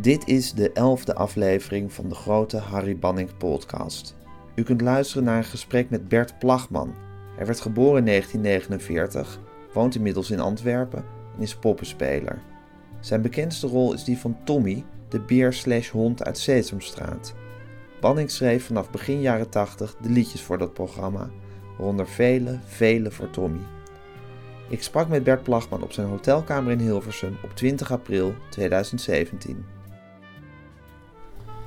Dit is de elfde aflevering van de grote Harry Banning podcast. U kunt luisteren naar een gesprek met Bert Plagman. Hij werd geboren in 1949, woont inmiddels in Antwerpen en is poppenspeler. Zijn bekendste rol is die van Tommy, de beer-slash-hond uit Sesamstraat. Banning schreef vanaf begin jaren 80 de liedjes voor dat programma, waaronder vele, vele voor Tommy. Ik sprak met Bert Plagman op zijn hotelkamer in Hilversum op 20 april 2017.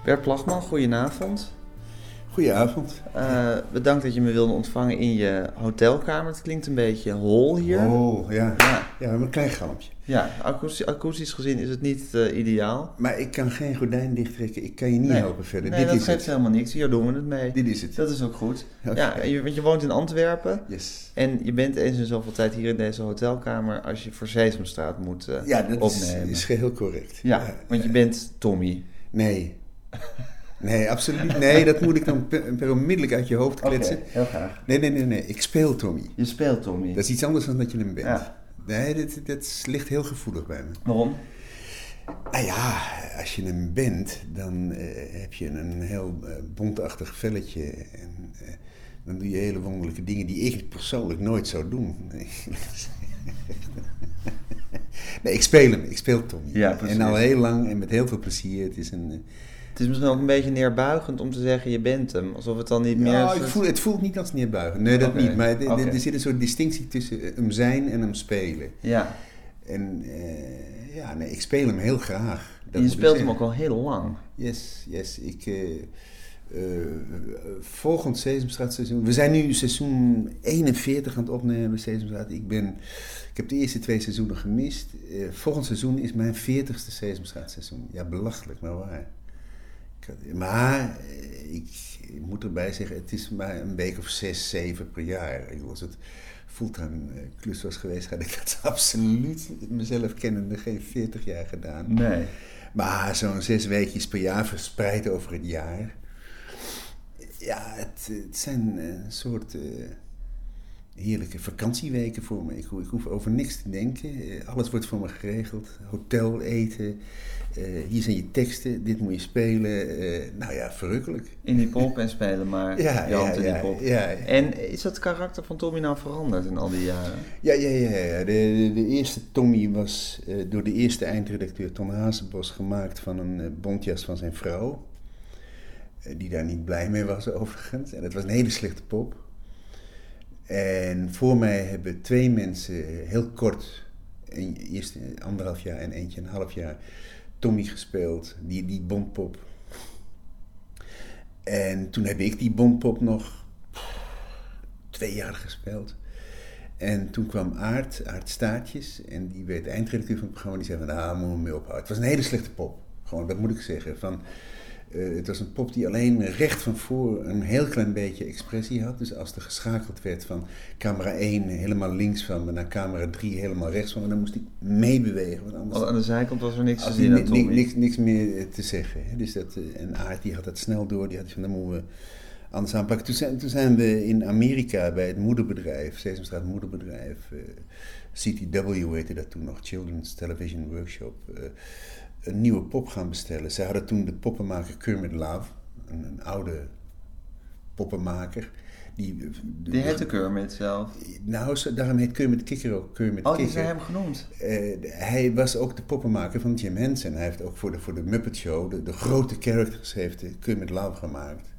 Bert Plagman, goedenavond. Goedenavond. Uh, bedankt dat je me wilde ontvangen in je hotelkamer. Het klinkt een beetje hol hier. Oh, ja. Ja, ja we hebben een klein galmpje. Ja, akoestisch, akoestisch gezien is het niet uh, ideaal. Maar ik kan geen gordijn dichttrekken. Ik kan je niet nee. helpen verder. Nee, Dit dat is geeft het. helemaal niks. Hier doen we het mee. Dit is het. Dat is ook goed. Ja, je, want je woont in Antwerpen. Yes. En je bent eens in zoveel tijd hier in deze hotelkamer als je voor Sesamstraat moet uh, Ja, dat is, opnemen. is geheel correct. ja, want je bent Tommy. Nee. Nee, absoluut niet. Nee, dat moet ik dan per, onmiddellijk uit je hoofd kletsen. heel graag. Nee, nee, nee, nee. Ik speel Tommy. Je speelt Tommy. Dat is iets anders dan dat je hem bent. Ja. Nee, dat, dat ligt heel gevoelig bij me. Waarom? Nou ja, als je hem bent, dan eh, heb je een heel eh, bontachtig velletje. En eh, dan doe je hele wonderlijke dingen die ik persoonlijk nooit zou doen. Nee, nee ik speel hem. Ik speel Tommy. Ja, precies. en al heel lang en met heel veel plezier. Het is een... Het is misschien ook een beetje neerbuigend om te zeggen je bent hem. Alsof het dan niet meer... Ja, een ik voel, het voelt niet als neerbuigen. Nee, dat niet. Maar er- zit een soort distinctie tussen eh, hem zijn en hem spelen. Ja, En eh, ja, nee, ik speel hem heel graag. Dat je speelt hem ook al heel lang. Yes, yes. Ik, eh, volgend Sesamstraat seizoen. We zijn nu seizoen 41 aan het opnemen, Sesamstraat. Ik, ben, ik heb de eerste twee seizoenen gemist. Volgend seizoen is mijn 40ste Sesamstraat seizoen. Ja, belachelijk, maar waar. Maar eh, ik, ik moet erbij zeggen, het is maar een week of zes, zeven per jaar. Ik Als het fulltime eh, klus was geweest, had ik dat absoluut mezelf kennende geen 40 jaar gedaan. Nee. Maar zo'n zes weekjes per jaar verspreid over het jaar. Ja, het, het zijn een soort eh, heerlijke vakantieweken voor me. Ik, ho- ik hoef over niks te denken. Alles wordt voor me geregeld. Hotel, eten. Eh, hier zijn je teksten. Dit moet je spelen. Eh, nou ja, verrukkelijk. In die pop en spelen maar Ja, je hand ja, in die pop. ja. En is dat karakter van Tommy nou veranderd in al die jaren? Ja, ja, ja. ja. De, de, de eerste Tommy was eh, door de eerste eindredacteur Ton Hazenbos gemaakt van een bontjas van zijn vrouw. Die daar niet blij mee was overigens. En het was een hele slechte pop. En voor mij hebben twee mensen heel kort, een, eerst anderhalf jaar en eentje een half jaar, Tommy gespeeld. Die, die bondpop. En toen heb ik die bondpop nog twee jaar gespeeld. En toen kwam Aart, Aart Staartjes, en die werd eindredacteur van het programma. Die zei van, ah, moet me mee ophouden. Het was een hele slechte pop. Gewoon, dat moet ik zeggen. Van, eh, het was een pop die alleen recht van voor een heel klein beetje expressie had. Dus als er geschakeld werd van camera 1 helemaal links van me naar camera 3 helemaal rechts van me, dan moest ik meebewegen. Want anders Want aan de zijkant was er niks te zien ni- niks, niks meer te zeggen. Hè. Dus dat, eh, en Aart die had dat snel door. Die had van, dan moeten we anders aanpakken. Toen zijn, toen zijn we in Amerika bij het moederbedrijf, Sesamstraat moederbedrijf, eh, CTW heette dat toen nog, Children's Television Workshop, een nieuwe pop gaan bestellen. Ze hadden toen de poppenmaker Kermit Love, een, een oude poppenmaker. Die, Die heette Kermit zelf. Nou, daarom heet Kermit Kikker ook Kermit Oh, die Kikker. zijn hem genoemd. Eh, hij was ook de poppenmaker van Jim Henson. Hij heeft ook voor de, voor de Muppet Show de, de grote characters heeft de Kermit Love gemaakt.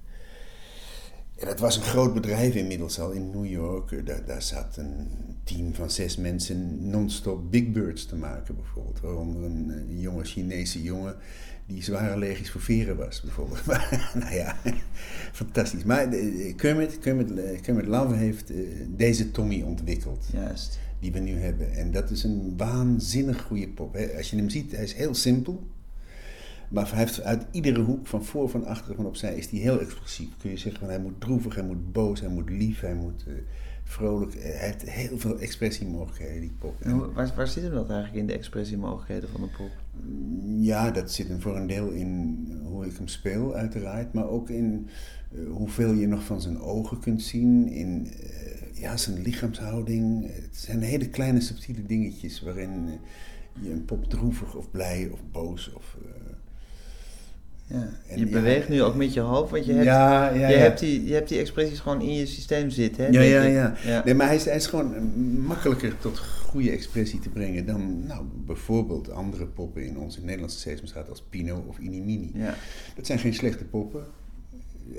En dat was een groot bedrijf inmiddels al in New York. Eh, Daar, daar zat een team van zes mensen non-stop Big Birds te maken bijvoorbeeld. Waaronder een, eh, jonge Chinese jongen die zwaar allergisch voor veren was bijvoorbeeld. Maar, nou ja, fantastisch. Maar eh, Kermit, Kermit, Kermit Love heeft deze Tommy ontwikkeld Juist. die we nu hebben. En dat is een waanzinnig goede pop. Als je hem ziet, hij is heel simpel. Maar hij heeft uit iedere hoek, van voor, van achter, van opzij, is hij heel expressief. Kun je zeggen, van, hij moet droevig, hij moet boos, hij moet lief, hij moet eh, vrolijk. Eh, Hij heeft heel veel expressiemogelijkheden, die pop. En waar, waar zit hem dat eigenlijk in, de expressiemogelijkheden van de pop? Ja, dat zit hem voor een deel in hoe ik hem speel, uiteraard. Maar ook in eh, hoeveel je nog van zijn ogen kunt zien. In ja, zijn lichaamshouding. Het zijn hele kleine subtiele dingetjes waarin je een pop droevig of blij of boos of... Ja. En je ja, beweegt nu ook met je hoofd, want je hebt, ja, ja, je, ja. Hebt die, je hebt die expressies gewoon in je systeem zitten. Hè, Ja, ja, ja. ja. Nee, maar hij is, hij is gewoon eh, makkelijker tot goede expressie te brengen dan nou, bijvoorbeeld andere poppen in onze Nederlandse Sesamstraat als Pino of Inimini. Ja. Dat zijn geen slechte poppen,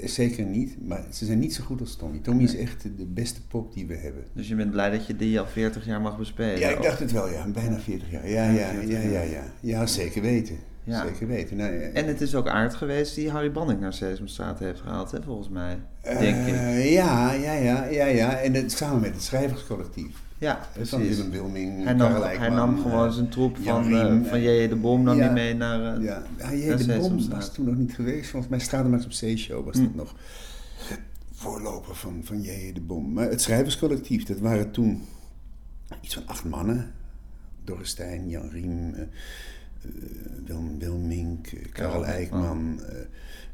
Eh, zeker niet, maar ze zijn niet zo goed als Tommy. Tommy is echt de beste pop die we hebben. Dus je bent blij dat je die al 40 jaar mag bespelen? Ja, ik of- dacht het wel, ja. Bijna 40 jaar. Ja, ja, 40 ja, ja, ja. Ja, zeker weten. Ja. Zeker weten. Nou, ja. En het is ook aard geweest die Harry Banning naar Sesamstraat heeft gehaald, hè, volgens mij. Denk ik. Eh, ja, ja, ja, ja, ja. En het, samen met het schrijverscollectief. Ja, Eh, Van precies. Willem Wilming, Hij nam, hij nam gewoon eh, zijn troep van, eh, van eh, J.J. de Bom nam ja. mee naar... eh, Ja, ja J. naar de Bom was toen nog niet geweest. Volgens mij Strademax op Zeeshow was dat Hm. nog. Voorloper van, van J. de Bom. Maar het schrijverscollectief, dat waren toen iets van acht mannen. Doris Stijn, Jan Riem, eh, eh, Willem Wilmink, eh, Karel Eijkman... eh,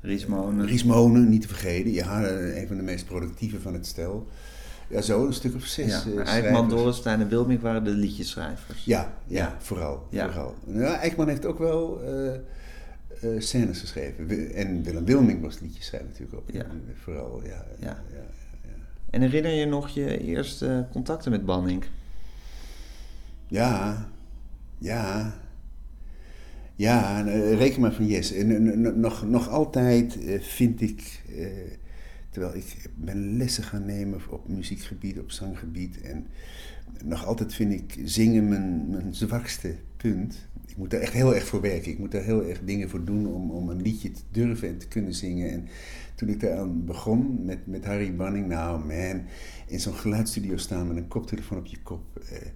Ries Monen. Ries Monen, niet te vergeten. Ja, eh, een van de meest productieve van het stel. Ja, zo een stuk of zes Ja, eh. Eijkman, Dorrestein en Wilmink waren de liedjeschrijvers. Ja, ja, Ja. vooral. Ja. vooral. Ja, Eijkman heeft ook wel eh, eh, scènes geschreven. En Willem Wilming was liedjeschrijver natuurlijk ook. Ja. Eh, Vooral, ja, ja. En herinner je nog je eerste contacten met Banning? Ja, ja. Ja, eh, reken maar van yes. En nog, nog altijd eh, vind ik, eh, terwijl ik ben lessen gaan nemen op muziekgebied, op zanggebied. En nog altijd vind ik zingen mijn, mijn zwakste punt. Ik moet daar echt heel erg voor werken. Ik moet daar heel erg dingen voor doen om, om een liedje te durven en te kunnen zingen. En toen ik daaraan begon met, met Harry Banning, nou man, in zo'n geluidsstudio staan met een koptelefoon op je kop. eh,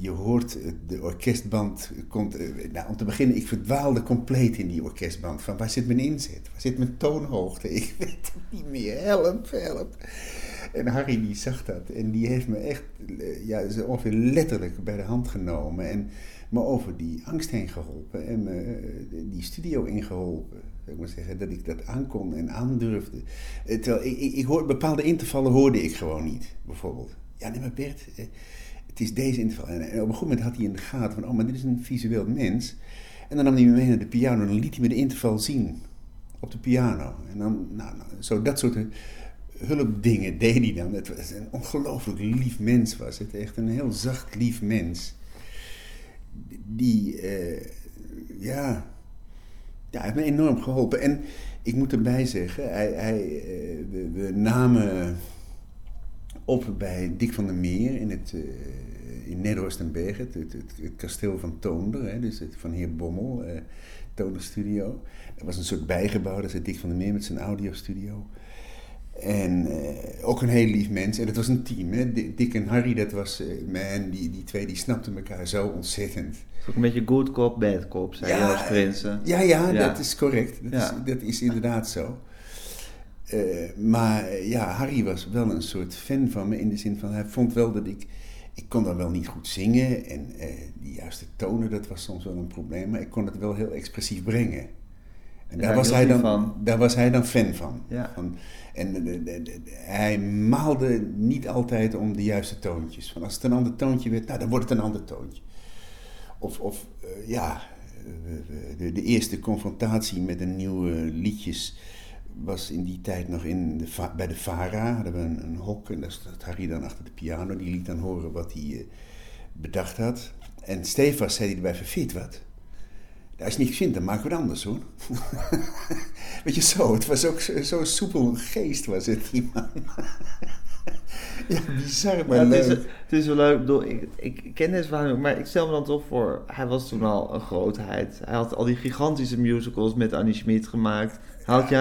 je hoort eh, de orkestband komt. eh, Nou, om te beginnen, ik verdwaalde compleet in die orkestband. Van waar zit mijn inzet? Waar zit mijn toonhoogte? Ik weet het niet meer. Help, help. En Harry die zag dat en die heeft me echt, eh, ja, ongeveer letterlijk bij de hand genomen en me over die angst heen geholpen en die studio ingeholpen. Ik moet zeggen dat ik dat aankon en aandurfde. Terwijl ik, ik, ik hoor, bepaalde intervallen hoorde ik gewoon niet, bijvoorbeeld. Ja, nee, maar Bert, het is deze interval. En, en op een goed moment had hij in de gaten van, oh, maar dit is een visueel mens. En dan nam hij me mee naar de piano en dan liet hij me de interval zien op de piano. En dan, nou, nou, zo dat soort hulpdingen deed hij dan. Het was een ongelooflijk lief mens was het. Echt een heel zacht, lief mens. Die, eh, ja, ja, hij heeft me enorm geholpen. En ik moet erbij zeggen, hij, hij, eh, we namen op bij Dick van der Meer in, het, eh, in Nederhorstenberg, het, het, het, het kasteel van Toonder, hè, dus het, van heer Bommel, eh Toonder Studio. Er was een soort bijgebouw, daar zit Dick van der Meer met zijn audiostudio. En eh, ook een heel lief mens. En het was een team. Hè? Di- Dick en Harry, dat was, man, die, die twee die snapten elkaar zo ontzettend. Het ook een beetje good cop, bad cop, zei Ja, Joost Prinsen. Ja, ja, Ja. dat is correct. Dat, Ja. is, dat is inderdaad zo. Eh, maar eh, ja, Harry was wel een soort fan van me in de zin van hij vond wel dat ik. Ik kon dan wel niet goed zingen en eh, die juiste tonen, dat was soms wel een probleem, maar ik kon het wel heel expressief brengen. En daar, was hij dan, van. daar was hij dan fan van. Ja. van en de- de- de- de- hij maalde niet altijd om de juiste toontjes. Van als het een ander toontje werd, nou dan wordt het een ander toontje. Of, of eh, ja, eh, de, de eerste confrontatie met een nieuwe liedjes was in die tijd nog in de, bij de VARA. Hadden we een, een hok en daar zat Harry dan achter de piano. Die liet dan horen wat hij eh, bedacht had. En Stefas zei hij erbij het wat? Als je niet vindt, dan maken we het anders hoor. Weet je zo, het was ook zo'n zo soepel geest was het, die man. ja, bizar, maar Ja, het, leuk. is, het is wel leuk. Ik, bedoel, ik, ik ken deze verhaal maar ik stel me dan toch voor... Hij was toen al een grootheid. Hij had al die gigantische musicals met Annie Schmid gemaakt.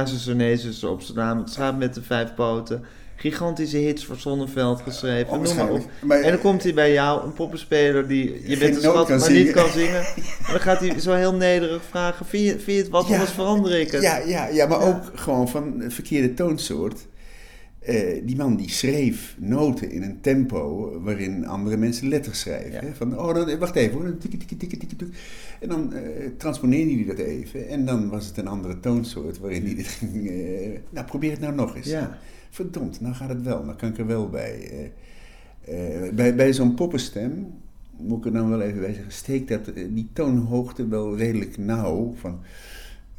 Zuster, nee, zuster op zijn naam. Het schaap met de vijf poten. Gigantische hits voor Zonneveld geschreven. Noem maar op. En dan komt hij bij jou, een poppenspeler die... Je bent een schat, maar zingen. niet kan zingen. En dan gaat hij zo heel nederig vragen... Vind je, vind je het wat, anders verander ik het. Ja, ja, ja maar ook gewoon van een verkeerde toonsoort. Eh, die man die schreef noten in een tempo waarin andere mensen letters schrijven. Ja. Hè? Van, oh, wacht even hoor. En dan eh transponeerde hij dat even. En dan was het een andere toonsoort waarin hij dit ging... eh, nou, probeer het nou nog eens. Ja. Verdomd, nou gaat het wel. Nou kan ik er wel bij. Bij bij zo'n poppenstem, moet ik er dan wel even bij zeggen, steekt dat, die toonhoogte wel redelijk nauw. Van,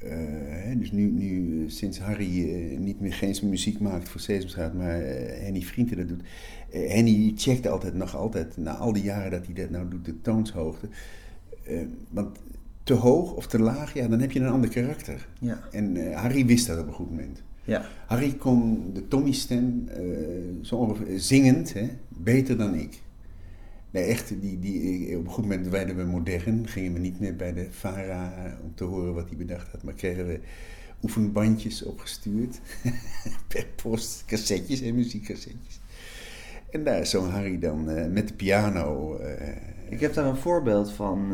hè, dus nu, nu sinds Harry niet meer geen muziek maakt voor Sesamstraat, maar Henny Vrienden dat doet. Henny checkt altijd, nog altijd, na al die jaren dat hij dat nou doet, de toonshoogte. want te hoog of te laag, ja, dan heb je een ander karakter. Ja. En Harry wist dat op een goed moment. Ja. Harry kon de Tommy-stem uh, zo zingend hè, beter dan ik. Nee, echt, die, die, op een goed moment werden we modern. Gingen we niet meer bij de VARA om te horen wat hij bedacht had. Maar kregen we oefenbandjes opgestuurd. per post, cassettes en muziekcassettes. En daar zong Harry dan uh, met de piano. Uh, ik heb daar een voorbeeld van.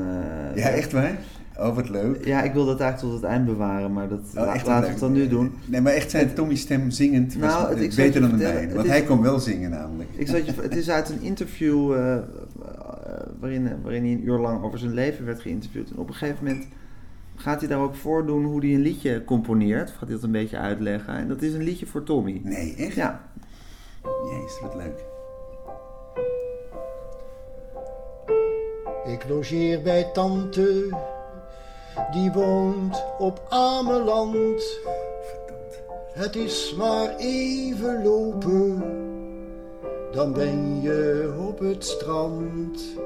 ja, echt waar? Oh, wat leuk. Ja, ik wil dat eigenlijk tot het eind bewaren, maar dat oh, laten we het dan nu doen. Nee, maar echt zijn Tommy's stem zingend nou, het, beter dan de mijne. Want hij kon wel zingen namelijk. Ik zat je, het is uit een interview waarin, waarin hij een uur lang over zijn leven werd geïnterviewd. En op een gegeven moment gaat hij daar ook voordoen hoe hij een liedje componeert. Of gaat hij dat een beetje uitleggen. En dat is een liedje voor Tommy. Nee, echt? Ja. Jezus, wat leuk. Ik logeer bij tante die woont op Ameland. Het is maar even lopen, dan ben je op het strand.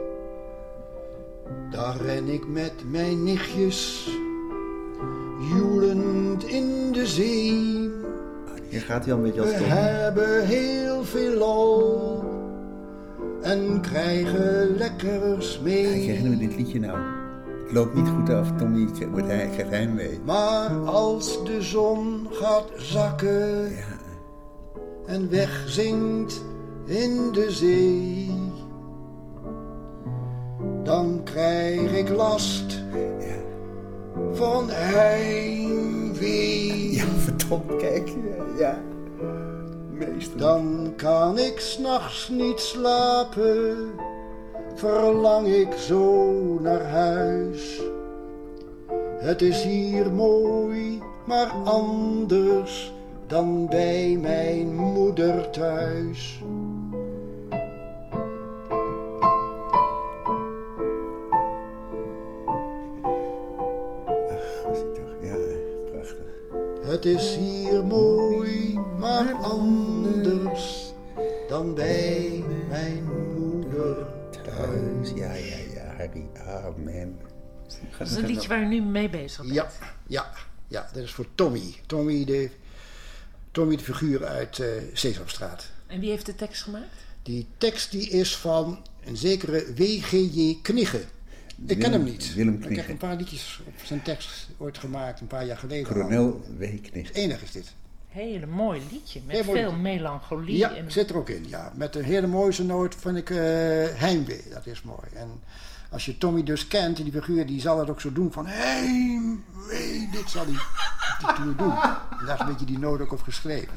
Daar ren ik met mijn nichtjes, joelend in de zee. Hier gaat hij al een beetje als We hebben heel veel lol en krijgen lekkers mee. Ja, ik herinner me dit liedje nou loopt niet goed af. Tommy wordt hij, krijgt heimwee. Maar als de zon gaat zakken ja. en wegzinkt in de zee, dan krijg ik last ja. van heimwee. Ja, verdomd, kijk. Ja. Meester. Dan kan ik s'nachts niet slapen verlang ik zo naar huis. Het is hier mooi, maar anders dan bij mijn moeder thuis. Het is hier mooi, maar anders dan bij mijn moeder thuis. Ja, ja, ja, Harry. Amen. Dat is een liedje waar u nu mee bezig bent. Ja, ja, ja. Dat is voor Tommy. Tommy, de, Tommy de figuur uit uh, Sesamstraat. En wie heeft de tekst gemaakt? Die tekst die is van een zekere W.G.J. Knigge. Ik ken hem niet. Willem Knigge. Ik heb een paar liedjes op zijn tekst ooit gemaakt, een paar jaar geleden. Kolonel W. Knigge. Enig is dit hele mooi liedje. Met veel melancholie. Ja, en... zit er ook in. Ja. Met een hele mooiste noot vind ik uh, heimwee. Dat is mooi. En als je Tommy dus kent, die figuur, die zal dat ook zo doen van heimwee. Dit zal hij doen. En daar is een beetje die noot ook op geschreven.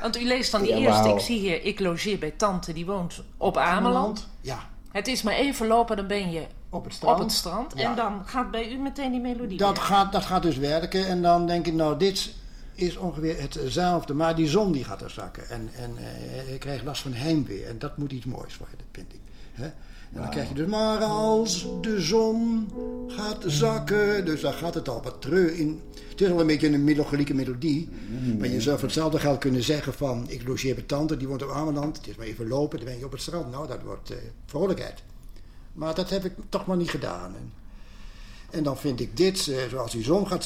Want u leest dan die eerste. Ik zie hier, ik logeer bij tante, die woont op Ameland. Ja. Het is maar even lopen, dan ben je op het strand. Op het strand. En dan gaat bij u meteen die melodie dat gaat, dat gaat dus werken. En dan denk ik, nou, dit is ongeveer hetzelfde, maar die zon die gaat er zakken. En, en uh, ik krijg last van heimwee. En dat moet iets moois worden, vind ik. Hè? En dan krijg je dus, maar als de zon gaat zakken. Dus dan gaat het al wat treu in. Het is al een beetje een melancholieke melodie. Maar je zou voor hetzelfde geld kunnen zeggen van... Ik logeer bij tante, die woont op Ameland. Het is maar even lopen, dan ben je op het strand. Nou, dat wordt uh, vrolijkheid. Maar dat heb ik toch maar niet gedaan. En dan vind ik dit, eh, zoals die zon gaat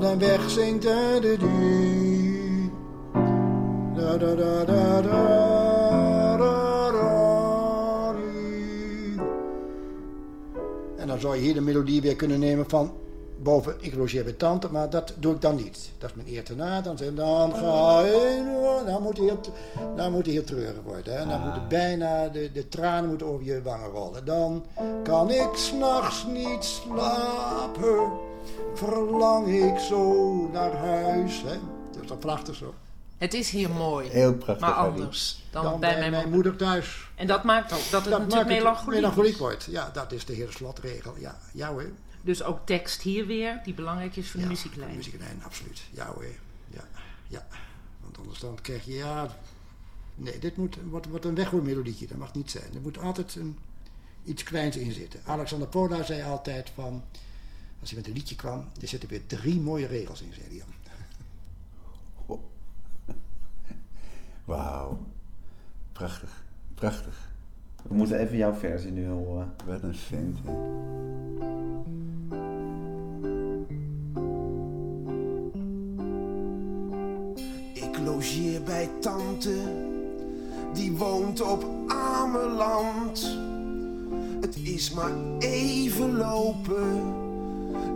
dan wegzinkt de En dan zou je hier de melodie weer kunnen nemen van boven, ik logeer bij tante, maar dat doe ik dan niet. Dat is mijn eer te na. Dan, dan ga je, dan moet hij heel, dan moet hij heel treurig worden. Hè. Dan moeten bijna, de, de tranen moeten over je wangen rollen. Dan kan ik s'nachts niet slapen, verlang ik zo naar huis. Hè. Dat is toch prachtig zo. Het is hier mooi. Heel prachtig. Maar anders dan, bij, mijn, moeder thuis. En dat maakt ook dat het dat natuurlijk melancholiek, melancholiek wordt. Ja, dat is de hele slotregel. Ja, ja hoor. Dus ook tekst hier weer, die belangrijk is voor de muzieklijn. de muzieklijn, absoluut. Ja hoor. Ja, ja. Want anders dan krijg je, ja... Nee, dit moet wat, wat een weghoormelodietje, dat mag niet zijn. Er moet altijd een, iets kleins in zitten. Alexander Pola zei altijd van... Als hij met een liedje kwam, er zitten weer drie mooie regels in, zei hij dan. Wauw. Prachtig. Prachtig. We moeten even jouw versie nu horen. Wat een vent. hè. Ik logeer bij tante, die woont op Ameland. Het is maar even lopen,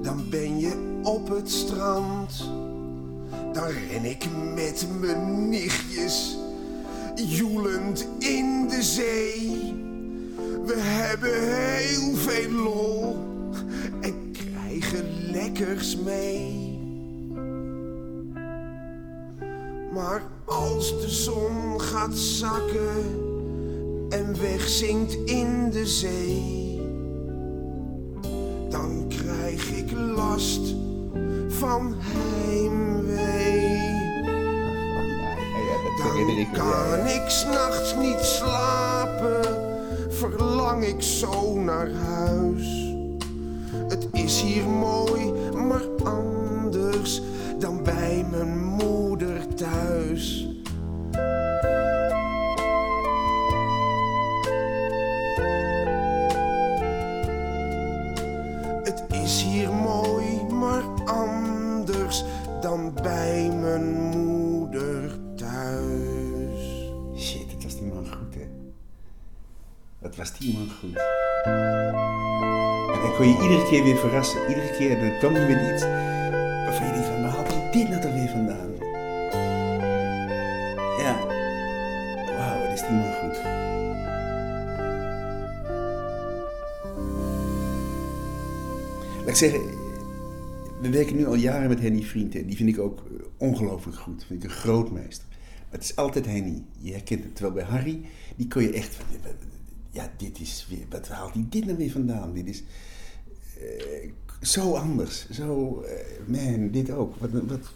dan ben je op het strand. Dan ren ik met mijn nichtjes, joelend in de zee. We hebben heel veel lol en krijgen lekkers mee. Maar als de zon gaat zakken en wegzinkt in de zee, dan krijg ik last van heimwee. Dan kan ik s'nachts niet slapen, verlang ik zo naar huis. Het is hier mooi, maar anders dan bij mijn moeder thuis. En dan kon je iedere keer weer verrassen. Iedere keer, dan kwam hij weer iets waarvan je denkt van, waar hij dit nou toch weer vandaan? Ja. Wauw, wat is die man goed. Laat ik zeggen, we werken nu al jaren met Henny Vriend. hè. Die vind ik ook ongelooflijk goed. Vind ik een grootmeester. Het is altijd Henny. Je herkent het. Terwijl bij Harry, die kon je echt... Ja, dit is weer... Wat haalt hij dit nou weer vandaan? Dit is eh, zo anders. Zo... eh, man, dit ook. Wat, wat,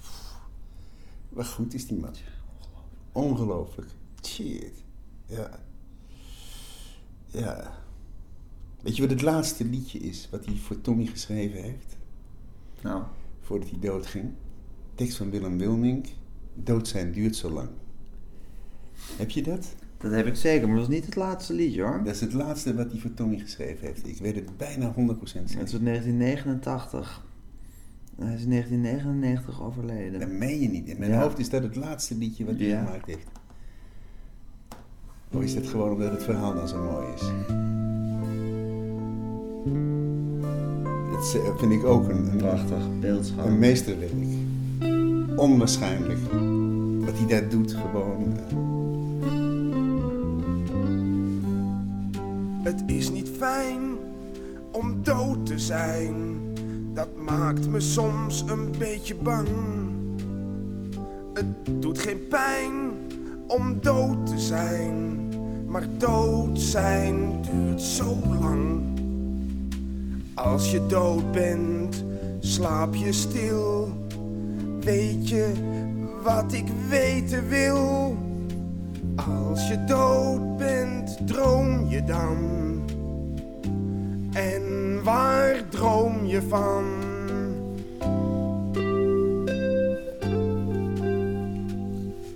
wat goed is die man. Ongelooflijk. Shit. Ja. Ja. Weet je wat het laatste liedje is wat hij voor Tommy geschreven heeft? Nou, Voordat hij doodging? Tekst van Willem Wilmink. Dood zijn duurt zo lang. Heb je dat? Dat heb ik zeker, maar dat is niet het laatste liedje hoor. Dat is het laatste wat hij voor Tommy geschreven heeft. Ik weet het bijna 100% Het is zeker. uit 1989. Hij is in 1999 overleden. Dat meen je niet. In mijn Ja. hoofd is dat het laatste liedje wat hij Ja. gemaakt heeft. Of is dat gewoon omdat het verhaal dan zo mooi is? Dat eh, vind ik ook een, een, Prachtig, beeldschap. een meesterwerk. Onwaarschijnlijk. Wat hij daar doet, gewoon. eh, Het is niet fijn om dood te zijn. Dat maakt me soms een beetje bang. Het doet geen pijn om dood te zijn. Maar dood zijn duurt zo lang. Als je dood bent, slaap je stil. Weet je wat ik weten wil? Als je dood bent, droom je dan? En waar droom je van?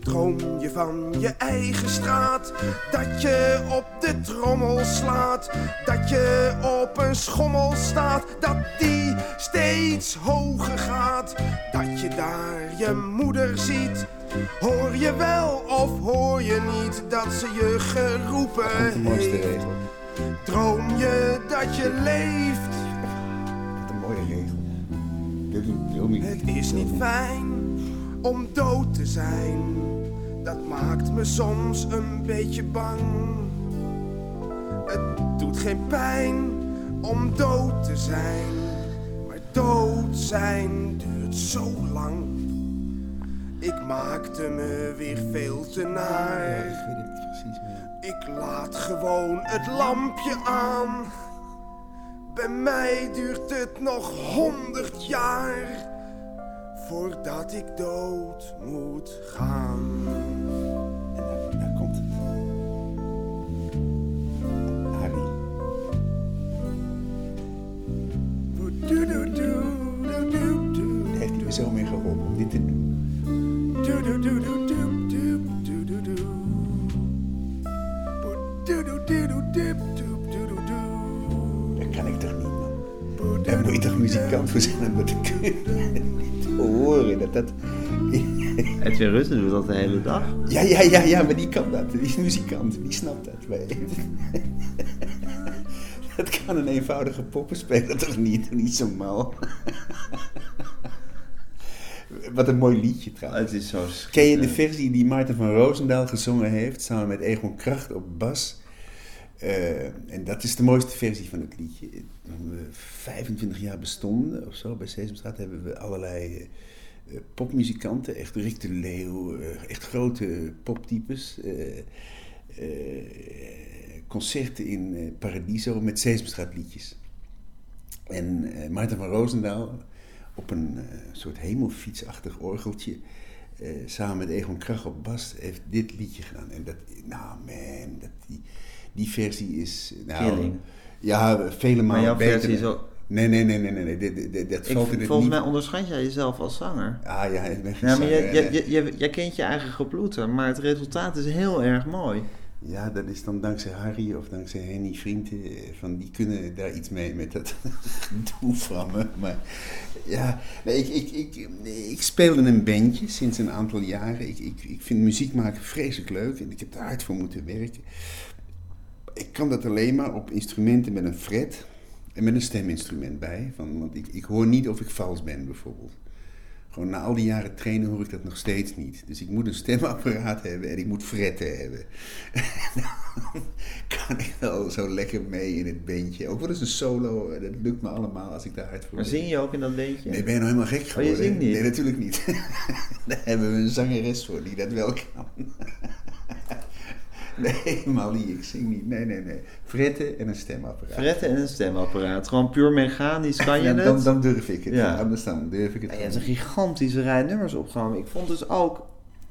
Droom je van je eigen straat, dat je op de trommel slaat, dat je op een schommel staat, dat die steeds hoger gaat, dat je daar je moeder ziet. Hoor je wel of hoor je niet dat ze je geroepen de mooiste heeft? regel. Droom je dat je leeft? Wat een mooie regel. Dit Het is niet fijn om dood te zijn. Dat maakt me soms een beetje bang. Het doet geen pijn om dood te zijn. Maar dood zijn duurt zo lang. Ik maakte me weer veel te naar. ik weet het precies meer. Ik laat gewoon het lampje aan. Bij mij duurt het nog honderd jaar voordat ik dood moet gaan. En daar, daar komt het. Harry. Doe doe doe. me zo mee geholpen om dit te doen. Dat kan ik toch niet, man. Daar moet je toch muzikant voor zijn om dat te kunnen. Te horen dat dat... Edwin Rutten doet dat de hele dag. Ja, ja, ja, ja, maar die kan dat. Die is muzikant, die snapt dat. Maar... Dat kan een eenvoudige poppenspeler toch niet? Niet zo mal. Wat een mooi liedje trouwens. Het is zo Ken je de versie die Maarten van Roosendaal gezongen heeft, samen met Egon Kracht op bas? Uh, en dat is de mooiste versie van het liedje. Toen we 25 jaar bestonden of zo bij Sesamstraat hebben we allerlei uh, popmuzikanten, echt Rick de Leeuw, uh, echt grote poptypes concerten in Paradiso met Sesamstraatliedjes. En uh, Maarten van Roosendaal op een uh, soort hemelfietsachtig orgeltje, samen met Egon Krach op bas, heeft dit liedje gedaan. En dat, nou man, dat, die, die versie is... Nou, Killing. Ja, vele malen Maar jouw beter. versie is ook... Nee, nee, nee, nee, nee, nee. Dat, dat, dat Ik, valt in het volgens niet... mij onderschat jij jezelf als zanger. Ah ja, ik ben geen Ja, maar zanger, jij, jij, jij, jij kent je eigen geploeter, maar het resultaat is heel erg mooi. Ja, dat is dan dankzij Harry of dankzij Henny Vrienden. eh, Van die kunnen daar iets mee met dat gedoe van me. Maar ja, nee, ik, ik, ik, ik speel in een bandje sinds een aantal jaren. Ik, ik, ik vind muziek maken vreselijk leuk en ik heb er hard voor moeten werken. Ik kan dat alleen maar op instrumenten met een fret en met een steminstrument bij. Van, want ik, ik hoor niet of ik vals ben bijvoorbeeld. Gewoon na al die jaren trainen hoor ik dat nog steeds niet. Dus ik moet een stemapparaat hebben en ik moet fretten hebben. Dan kan ik wel zo lekker mee in het bandje. Ook wel eens een solo, eh, dat lukt me allemaal als ik daar hard voor Maar zing je ook in dat beentje? Nee, ben je nou helemaal gek geworden? zingt niet? Nee, natuurlijk niet. Daar hebben we een zangeres voor die dat wel kan. Nee, Mali, ik zing niet. Nee, nee, nee. Fretten en een stemapparaat. Fretten en een stemapparaat. Gewoon puur mechanisch kan je Ja, het. dan, dan durf ik het. Ja. Anders dan durf ik het Ja, je hebt een gigantische rij nummers opgenomen. Ik vond dus ook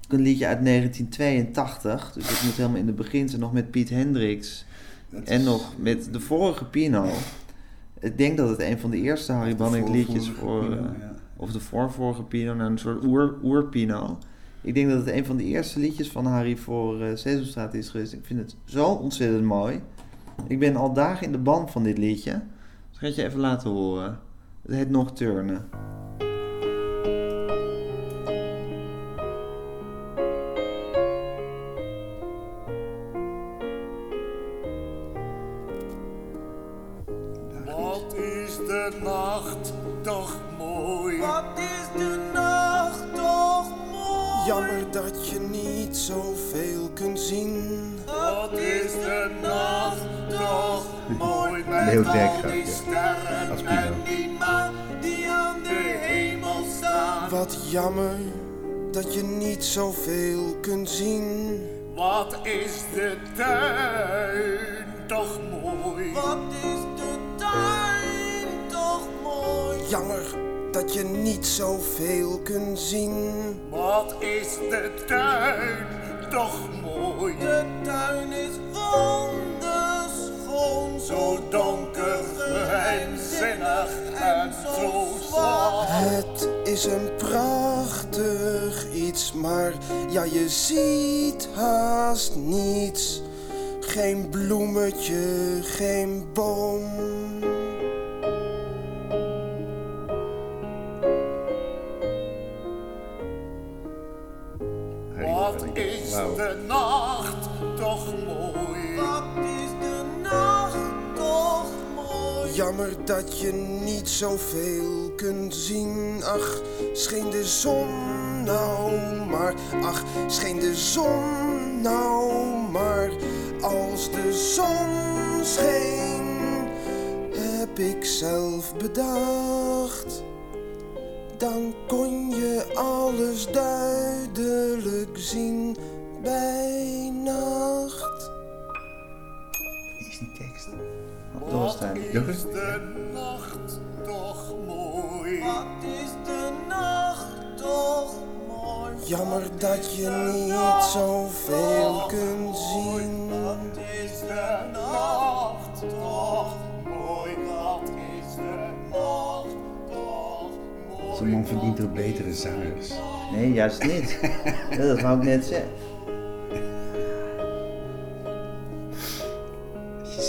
een liedje uit 1982. Dus ik moet helemaal in de begin zijn nog met Piet Hendricks. Dat En is- nog met de vorige Pino. Ik denk dat het een van de eerste Harry Banning liedjes voor... Pino, eh, ja. Of de voorvorige Pino, nou een soort oer, oer-Pino. Ik denk dat het een van de eerste liedjes van Harry voor eh Sesamstraat is geweest. Ik vind het zo ontzettend mooi. Ik ben al dagen in de band van dit liedje. Dus ga het je even laten horen. Het heet Nocturne. Wat die ja. sterren Als en Pino. die maan die aan de hemel staan. Wat jammer dat je niet zoveel kunt zien. Wat is de tuin toch mooi? Wat is de tuin toch mooi? Jammer dat je niet zoveel kunt zien. Wat is de tuin toch mooi? De tuin is wonderschoon, Zo donker, geheimzinnig en zo zwart. Het is een prachtig iets, maar ja, je ziet haast niets. Geen bloemetje, geen boom. Wat is de nacht Jammer dat je niet zoveel kunt zien. Ach, scheen de zon nou maar. Ach, scheen de zon nou maar. Als de zon scheen, heb ik zelf bedacht. Dan kon je alles duidelijk zien bij nacht. Wie is die tekst? Het Wat is de nacht toch mooi? Wat is de nacht toch mooi? Jammer dat je niet zoveel kunt zien. Wat is de nacht toch mooi? Wat is de nacht toch mooi? Deze man verdient door betere zangers. Nee, juist niet. Dat wou ik net zeggen.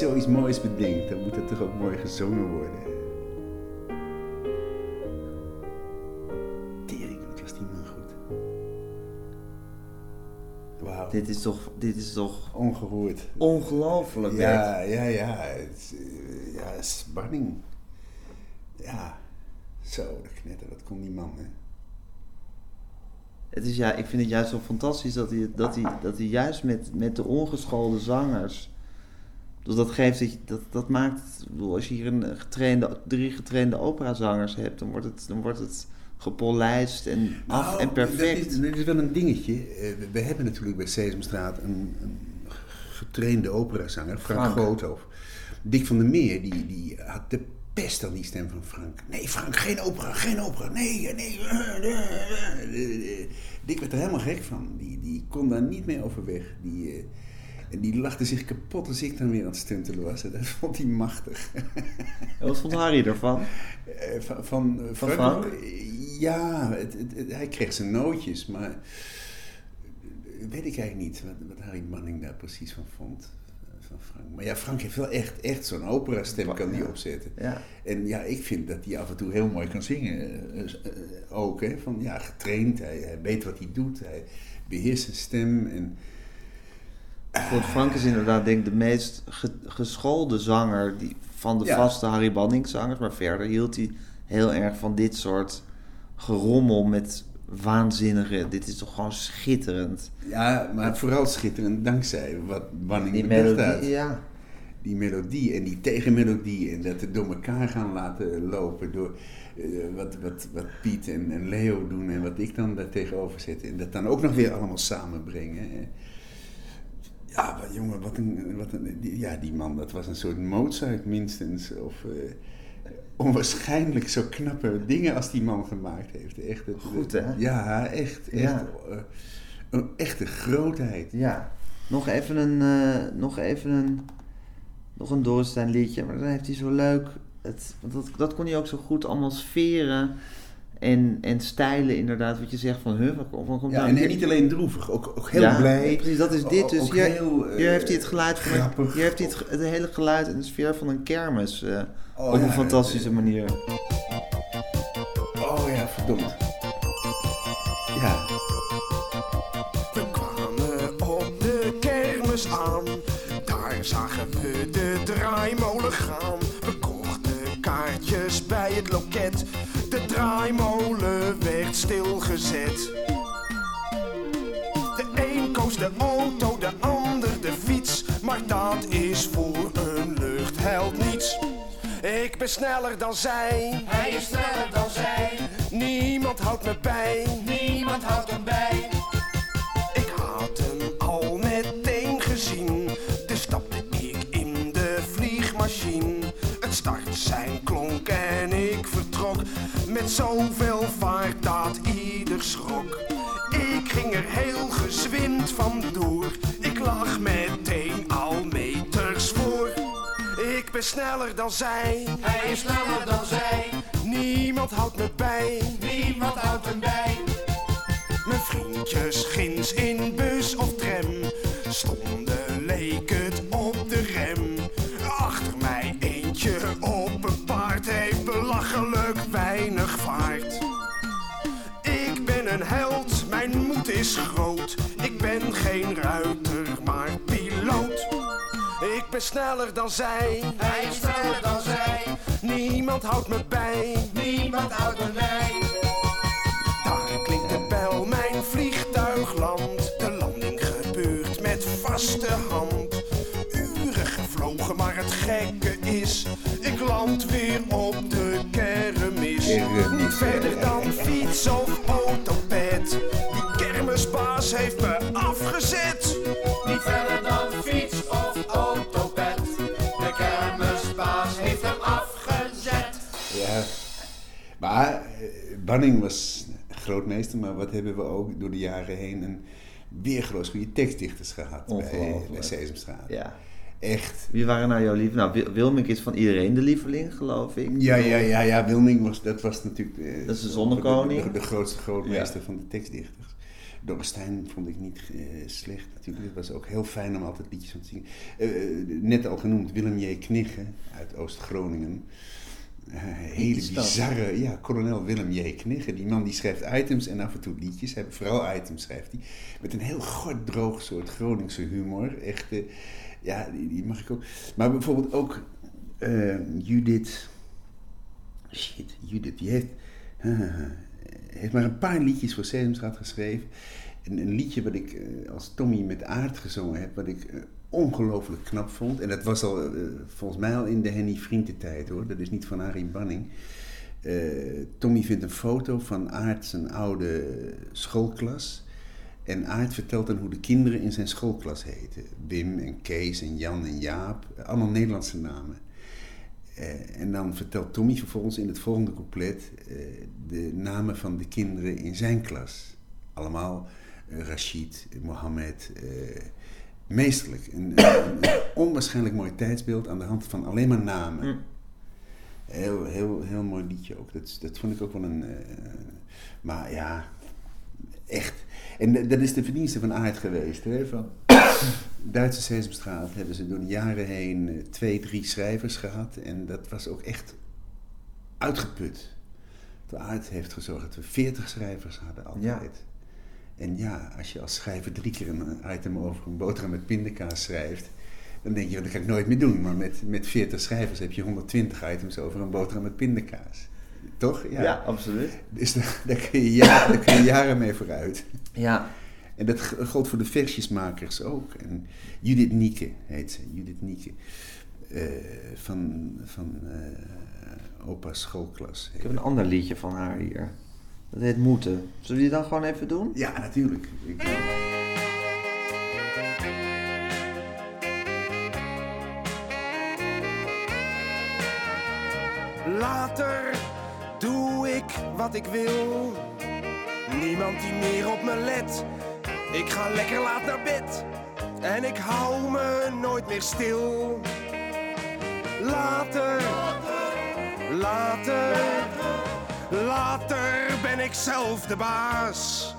Zoiets moois bedenkt, dan moet het toch ook mooi gezongen worden. Tering, wat was die man goed. Wauw. Dit is toch, dit is toch Ongehoord. ongelooflijk. Bert. Ja, ja, ja. Het, eh, ja, spanning. Ja. Zo, de knetter, dat kon die man, hè. Het is, ja, ik vind het juist zo fantastisch dat hij, dat hij, dat hij juist met, met de ongeschoolde zangers. Dus dat geeft dat, je- dat, dat maakt. Bedoel, als je hier een getrainde, drie getrainde operazangers hebt, dan wordt het, dan wordt het gepolijst en af Nou, en perfect. Dat is, dat is wel een dingetje. Eh, we, hebben natuurlijk bij Sesamstraat een, een getrainde operazanger, Frank, Frank. Dick van der Meer, die, die had de pest aan die stem van Frank. Nee, Frank, geen opera, geen opera. Nee, nee. eh, eh, eh. Dick werd er helemaal gek van. Die, die kon daar niet meer over weg. Die, en die lachte zich kapot als ik dan weer aan het stuntelen was. Dat vond hij machtig. En Wat vond Harry ervan? Eh, Van, van, eh, Van Frank? Ja, het, het- het- hij kreeg zijn nootjes, maar eh, weet ik eigenlijk niet wat, wat Harry Manning daar precies van vond. Van Frank. Maar ja, Frank heeft wel echt, echt zo'n opera-stem, kan die Ja. opzetten. Ja. En ja, ik vind dat hij af en toe heel mooi kan zingen. ook, hè. Van, ja, getraind, hij, hij weet wat hij doet, hij beheerst zijn stem. En, Want Frank is inderdaad denk ik de meest ge- geschoolde zanger die, van de Ja. vaste Harry Banning zangers. Maar verder hield hij heel erg van dit soort gerommel met waanzinnige... Dit is toch gewoon schitterend. ja, maar vooral schitterend dankzij wat Manning Die melodie, had. ja. die melodie en die tegenmelodie en dat het door elkaar gaan laten lopen door eh, wat, wat, wat Piet en, en Leo doen en wat ik dan daar tegenover zet en dat dan ook nog weer allemaal samenbrengen. Ja, wat, jongen, wat een, wat een, die- ja, die man, dat was een soort Mozart minstens. Of eh, onwaarschijnlijk zo knappe dingen als die man gemaakt heeft. Echt, het, Goed, hè? Ja, echt. echt Ja. eh, een echte grootheid. Ja, nog even een, eh, nog even een, nog een Dorrestein liedje, maar dan heeft hij zo leuk, het, want dat, dat kon hij ook zo goed allemaal sferen en, en stijlen inderdaad, wat je zegt van, huh, komt Ja, en niet alleen droevig, ook, ook heel Ja, blij. precies, dat is dit dus. Hier, heel, eh, heeft hij het geluid van een, grappig. hier heeft hij het, hele geluid en de sfeer van een kermis eh, Oh, op ja, een fantastische manier. Oh ja, verdomd. Ja. We kwamen op de kermis aan, daar zagen we de draaimolen gaan. We kochten kaartjes bij het loket, draaimolen werd stilgezet. De een koos de auto, de ander de fiets, maar dat is voor een luchtheld niets. Ik ben sneller dan zij, Hij is sneller dan zij, niemand houdt me bij. niemand houdt hem bij. Ik had hem al meteen gezien, dus stapte ik in de vliegmachine. Het startsein klonk en ik vertrok met zoveel vaart dat ieder schrok. Ik ging er heel gezwind vandoor, ik lag meteen al meters voor. Ik ben sneller dan zij, Hij is sneller dan zij, niemand houdt me bij. niemand houdt hem bij. Mijn vriendjes ginds in bus of tram stonden, leek het is groot. Ik ben geen ruiter, maar piloot. Ik ben sneller dan zij, Hij is sneller dan zij, niemand houdt me bij. niemand houdt hem bij. Daar klinkt de bel, mijn vliegtuig landt. De landing gebeurt met vaste hand. Uren gevlogen, maar het gekke is, ik land weer op de kermis. Kermis, Niet verder dan fiets of autopet. Kermisbaas heeft me afgezet. Niet verder dan fiets of autopet. De kermisbaas heeft hem afgezet. Ja. Maar eh, Banning was grootmeester, maar wat hebben we ook door de jaren heen een weergeloos goede tekstdichters gehad bij, Sesamstraat. Ja. Echt. Wie waren nou jouw lieveling? Nou, Wil- Wilmink is van iedereen de lieveling, geloof ik. Ja, ja, ja, ja. Wilming was, dat was natuurlijk... eh, Dat is de zonnekoning. De, de, de grootste grootmeester van de tekstdichters. Dorrestein vond ik niet eh, slecht natuurlijk. Het was ook heel fijn om altijd liedjes van te zingen. Eh, eh, net al genoemd Willem J. Knigge uit Oost-Groningen. Hele bizarre, ja, kolonel Willem J. Knigge. Die man die schrijft items en af en toe liedjes. Hij, vooral items schrijft hij. Met een heel gort droog soort Groningse humor. Echt, ja, die, die mag ik ook. Maar bijvoorbeeld ook Judith... Shit, Judith, die heeft, heeft maar een paar liedjes voor Sesamstraat geschreven. En een liedje wat ik eh, als Tommy met aard gezongen heb, wat ik eh, ongelooflijk knap vond. En dat was al eh, volgens mij al in de Henny Vriendentijd hoor. Dat is niet van Arie Banning. Tommy vindt een foto van Aard zijn oude schoolklas. En Aard vertelt dan hoe de kinderen in zijn schoolklas heten. Wim en Kees en Jan en Jaap. Allemaal Nederlandse namen. Eh, en dan vertelt Tommy vervolgens in het volgende couplet eh, de namen van de kinderen in zijn klas. Allemaal eh, Rashid, Mohammed, eh, meesterlijk. Een, een, een onwaarschijnlijk mooi tijdsbeeld aan de hand van alleen maar namen. Mm. Heel, heel, heel mooi liedje ook. Dat, dat vond ik ook wel een... eh, maar ja, echt. En dat is de verdienste van Aard geweest. Hè? Van Duitse Sesamstraat hebben ze door de jaren heen eh, twee, drie schrijvers gehad. En dat was ook echt uitgeput. De Aard heeft gezorgd dat we veertig schrijvers hadden altijd. En ja, als je als schrijver drie keer een item over een boterham met pindakaas schrijft... dan denk je, dat kan ik nooit meer doen. Maar met, met 40 schrijvers heb je 120 items over een boterham met pindakaas. Toch? Ja, absoluut. Dus daar, daar, kun je jaren, daar kun je jaren mee vooruit. Ja, En dat geldt voor de versjesmakers ook. En Judith Nieke heet ze, Judith Nieke. Eh, van van eh opa's schoolklas. ik heb een ander liedje van haar hier. Dat heet Moeten. Zullen we die dan gewoon even doen? Ja, natuurlijk. Ik, Later doe ik wat ik wil. Niemand die meer op me let. Ik ga lekker laat naar bed. En ik hou me nooit meer stil. Later, later, later ben ik zelf de baas.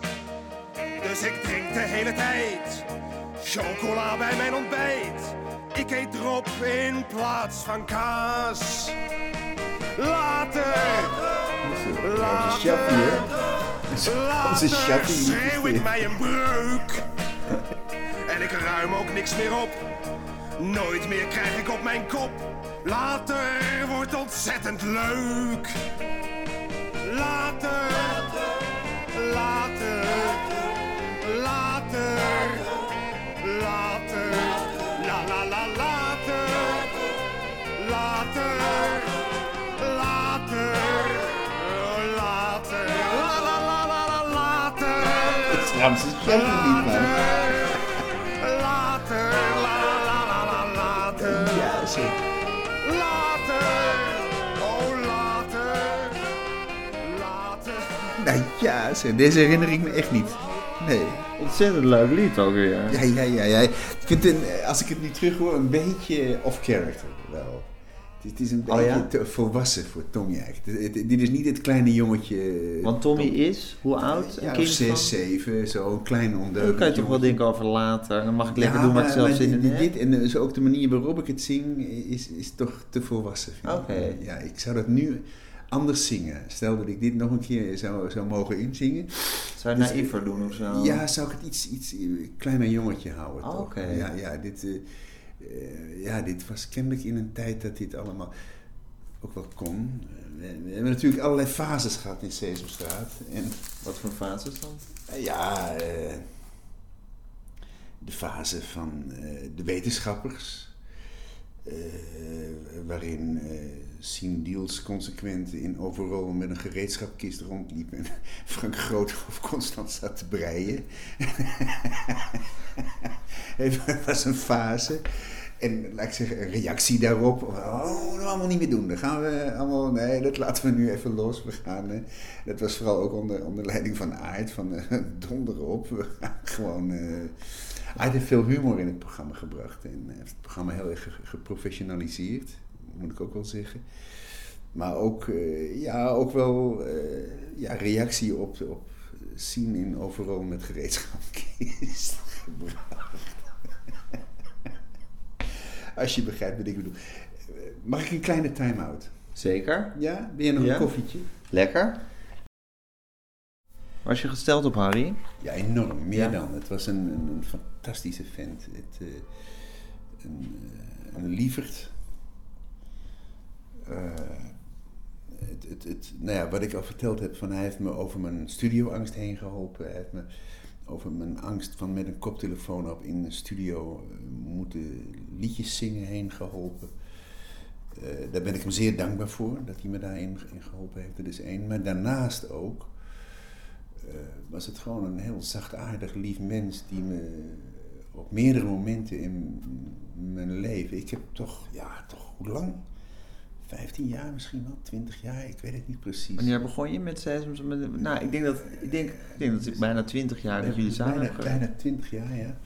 Dus ik drink de hele tijd chocola bij mijn ontbijt. Ik eet drop in plaats van kaas. Later, later, later Chappie. schreeuw ik mij een breuk. En ik ruim ook niks meer op. Nooit meer krijg ik op mijn kop. Later wordt ontzettend leuk. Later, Chappie niet, man. Later, la la la la later. Ja, zo. Later, oh later, later. Nou ja, zo. deze herinner ik me echt niet. Nee. Ontzettend leuk lied ook weer. Ja, ja, ja. ja. Ik vind het, een- als ik het nu terug hoor, een beetje off-character wel. Het is, het is een Oh, beetje ja? te volwassen voor Tommy eigenlijk. Dit is niet het kleine jongetje. Want Tommy is, hoe oud? Een ja, of kind zes, van... zeven, zo een klein Dan ondeugend kan je toch wel denken over later. Dan mag ik lekker Ja, doen wat ik zelf zin in dit-. Dit en eh, zo ook de manier waarop ik het zing is, is toch te volwassen. Oké. Ja, ik zou dat nu anders zingen. Stel dat ik dit nog een keer zou, zou mogen inzingen. Zou je Dus, naïver doen of zo? Ja, zou ik het iets, iets eh, klein mijn jongetje houden. Oh, toch? oké. Ja, ja, dit, eh, eh, ja, dit was kennelijk in een tijd dat dit allemaal ook wel kon. Eh, We, we hebben natuurlijk allerlei fases gehad in Sesamstraat. En Wat voor fases dan? eh, ja, de fase van de wetenschappers. waarin eh Sien Diels consequent in overal met een gereedschapkist rondliep en Frank Groothoff constant zat te breien. Het was een fase. En laat ik zeggen, een reactie daarop. Oh, dat we allemaal niet meer doen. Dan gaan we allemaal, nee, dat laten we nu even los. We gaan, eh, dat was vooral ook onder, onder leiding van Aard, van uh, donder op. We gewoon, uh, Aard heeft veel humor in het programma gebracht. En heeft het programma heel erg geprofessionaliseerd, moet ik ook wel zeggen. Maar ook, uh, ja, ook wel ja, reactie op, op zien in overal met gereedschapkist gebracht. Als je begrijpt wat ik bedoel. Mag ik een kleine time-out? Zeker. Ja? Ben je nog Ja. een koffietje? Lekker. Was je gesteld op Harry? Ja, enorm. Meer Ja. dan. Het was een, een, een fantastische vent. Het, eh, een, eh, een lieverd. Eh, het, het, nou ja, wat ik al verteld heb, van hij heeft me over mijn studioangst heen geholpen. Hij heeft me over mijn angst van met een koptelefoon op in een studio eh, moeten liedjes zingen heen geholpen. Eh, daar ben ik hem zeer dankbaar voor, dat hij me daarin in geholpen heeft. Dat is één. Maar daarnaast ook was het gewoon een heel zachtaardig, lief mens die me op meerdere momenten in mijn leven, ik heb toch, ja, toch hoe lang? 15 jaar misschien wel, 20 jaar, ik weet het niet precies. Wanneer begon je met Sesams? Met, nou, ik denk dat, ik denk, ik denk dat het bijna 20 jaar dat jullie samen bijna, hebben gewerkt. bijna 20 jaar, ja.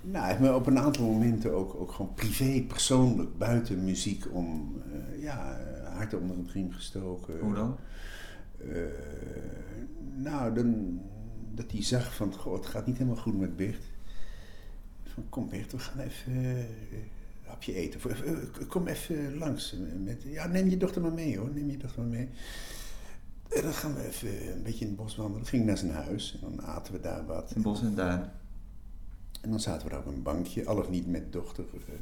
Nou, heeft me op een aantal momenten ook, ook gewoon privé, persoonlijk, buiten muziek om, eh, ja, hard onder het riem gestoken. Hoe dan? Eh, nou, dan, dat hij zag van, goh, het gaat niet helemaal goed met Bert. Van, kom Bert, we gaan even eh, een hapje eten. Eh, eh, kom even langs. Met, ja, neem je dochter maar mee hoor, neem je dochter maar mee. En dan gaan we even een beetje in het bos wandelen. Dan ging ik naar zijn huis en dan aten we daar wat. In Bos en Duin. En dan zaten we daar op een bankje, al of niet met dochter. eh,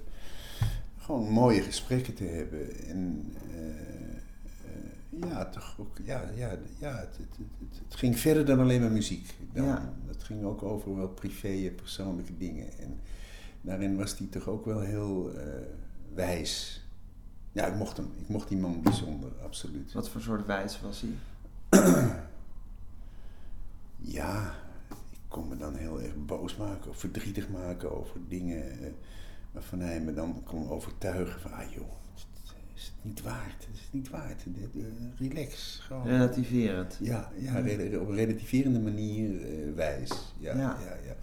gewoon mooie gesprekken te hebben. En eh, eh, ja, toch ook, ja, ja, ja het, het, het, het ging verder dan alleen maar muziek. Dan, Ja. Het ging ook over wel privé, persoonlijke dingen. En daarin was hij toch ook wel heel eh, wijs. Ja, ik mocht hem. Ik mocht die man bijzonder, absoluut. Wat voor soort wijs was hij? Ja, ik kon me dan heel erg boos maken of verdrietig maken over dingen eh, waarvan hij me dan kon overtuigen van, ah joh, is het niet waard, het is niet waard, relax, gewoon. Relativerend. Ja, ja op een relativerende manier eh, wijs. Ja, Ja. ja. Ja,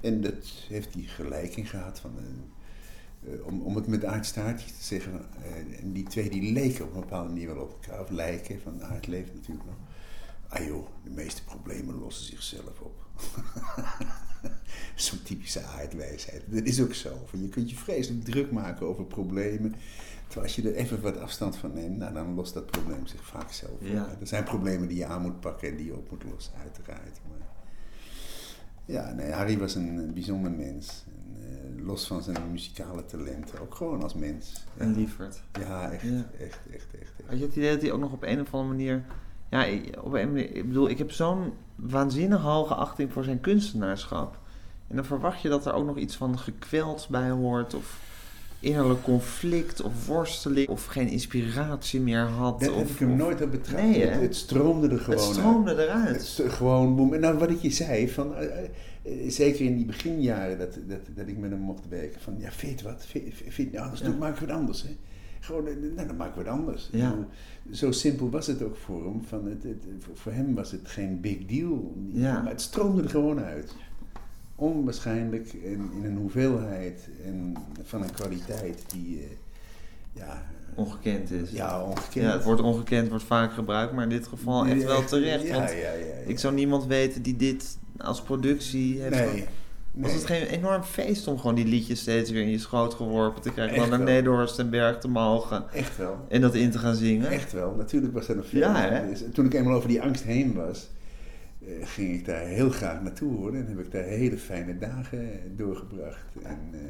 En dat heeft hij gelijk in gehad. Van, eh, eh, om, om het met Aard Staartje te zeggen, eh, en die twee die leken op een bepaalde manier wel op elkaar, of lijken, van Aard leeft natuurlijk nog. Ah joh, de meeste problemen lossen zichzelf op. Zo'n typische aardwijsheid. Dat is ook zo. Van, je kunt je vreselijk druk maken over problemen. Terwijl als je er even wat afstand van neemt, nou, dan lost dat probleem zich vaak zelf op. Ja. Er zijn problemen die je aan moet pakken en die je op moet lossen, uiteraard. Maar ja, nee, Harry was een, bijzonder mens. En, eh, los van zijn muzikale talenten, ook gewoon als mens. En lieverd. Ja, echt, Ja. echt, echt, echt, echt. Had je het idee dat hij ook nog op een of andere manier... Ja, op een manier, ik bedoel, ik heb zo'n waanzinnig hoge achting voor zijn kunstenaarschap. En dan verwacht je dat er ook nog iets van gekweld bij hoort, of innerlijk conflict, of worsteling, of geen inspiratie meer had. Dat of, heb ik hem of- nooit op betrapt. Nee, het, het stroomde er gewoon Het uit. stroomde Het eruit. gewoon, boem. nou wat ik je zei, van, eh, eh, zeker in die beginjaren dat, dat, dat ik met hem mocht werken, van ja, je wat, vind, vind je nou anders, Ja. dan maken we het anders. Hè? Gewoon, eh, nou dan maken we het anders. Ja. Zo simpel was het ook voor hem, van het, voor hem was het geen big deal, Ja. maar het stroomde er gewoon uit. Onwaarschijnlijk en in een hoeveelheid en van een kwaliteit die, eh, ja, Ongekend is. ja, ongekend. Ja, het woord ongekend wordt vaak gebruikt, maar in dit geval echt wel terecht. Ja, want ja, ja, ja. ik zou niemand weten die dit als productie heeft Nee. Was het geen enorm feest om gewoon die liedjes steeds weer in je schoot geworpen te krijgen? Dan naar. Nederhorst en Berg te mogen Echt wel. en dat in te gaan zingen? Echt wel. Natuurlijk was dat een feest. Ja, hè? Dus toen ik eenmaal over die angst heen was, ging ik daar heel graag naartoe hoor. En heb ik daar hele fijne dagen doorgebracht. En, eh,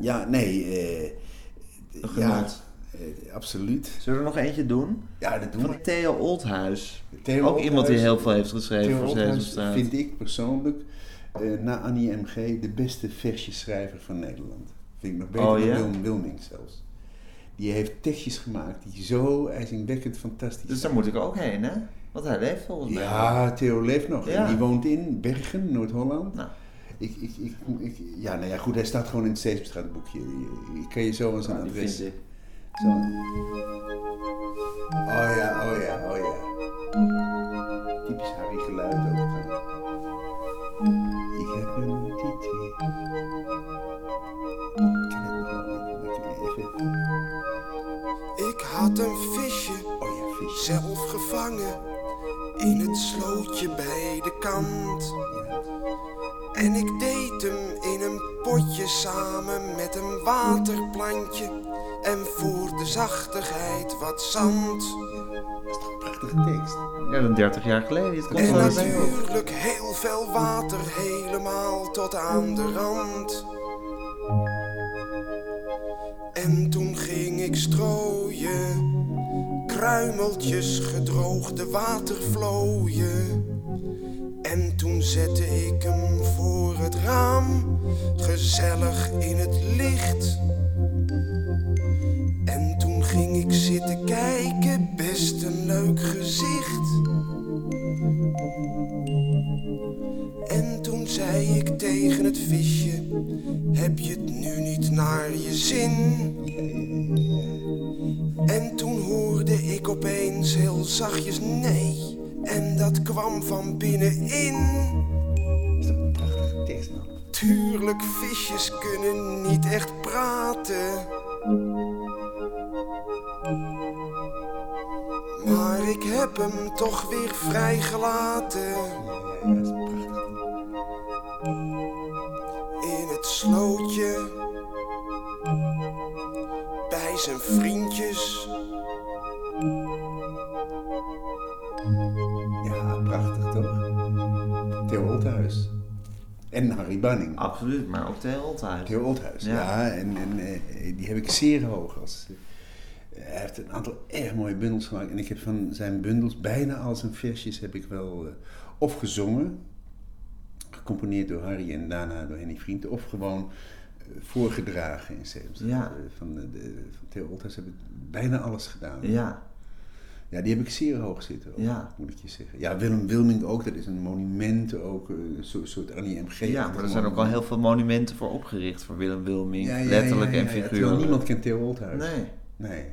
ja, nee. eh, ja, eh, absoluut. Zullen we er nog eentje doen? Ja, dat doen Van we. Theo Oldhuis. Theo Ook iemand die heel veel heeft geschreven Theo voor Oldhuis vind ik persoonlijk, eh, na Annie M.G., de beste versjeschrijver van Nederland. Vind ik nog beter Oh, dan ja? Wilm Wilming zelfs. Die heeft tekstjes gemaakt die zo ijzingwekkend fantastisch Dus zijn. daar moet ik ook heen, hè? Want hij leeft volgens mij. Ja, Theo leeft nog. Ja. En die woont in Bergen, Noord-Holland. Nou, Ik, ik, ik, ik, ja, nou ja, goed, hij staat gewoon in het Sesamstraatboekje. Ik kan je zo eens een Nou, die adres... vind ik. Zo. Oh ja, oh ja, oh ja. Typisch Harry geluid ook. Ik heb een titel. Ik ken het nog wel niet, maar ik even... Ik had een visje, Oh ja, vis. zelf gevangen, in het slootje bij de kant. En ik deed hem in een potje samen met een waterplantje. En voor de zachtigheid wat zand. Prachtige tekst. Ja, dan 30 jaar geleden. Het En natuurlijk heel veel water helemaal tot aan de rand. En toen ging ik strooien, kruimeltjes gedroogde watervlooien. En toen zette ik hem voor het raam, gezellig in het licht. En toen ging ik zitten kijken, best een leuk gezicht. En toen zei ik tegen het visje: Heb je het nu niet naar je zin? En toen hoorde ik opeens heel zachtjes nee. En dat kwam van binnenin. Is dat een prachtige tekst, man? Tuurlijk, visjes kunnen niet echt praten. Maar ik heb hem toch weer vrijgelaten. Ja, ja, ja, is prachtig. In het slootje. Bij zijn vriendjes. Oldhuis. En Harry Banning. Absoluut, maar ook Theo Oldhuis. Theo Oldhuis, ja. Ja. en en eh, die heb ik zeer hoog. Als, eh, hij heeft een aantal erg mooie bundels gemaakt. En ik heb van zijn bundels, bijna al zijn versjes, heb ik wel eh, of gezongen, gecomponeerd door Harry en daarna door Henny Vriend, of gewoon voorgedragen in Zeemstraat. Ja. Van, de- van Theo Oldhuis heb ik bijna alles gedaan. Ja, Ja, die heb ik zeer hoog zitten, ook, Ja. moet ik je zeggen. Ja, Willem Wilming ook, dat is een monument ook, eh, een soort, soort Annie M.G. ja, maar er zijn ook al heel veel monumenten voor opgericht voor Willem Wilming. Ja, ja, letterlijk ja, ja, en figuurlijk. niemand kent Theo Oldhuis. Nee, Nee,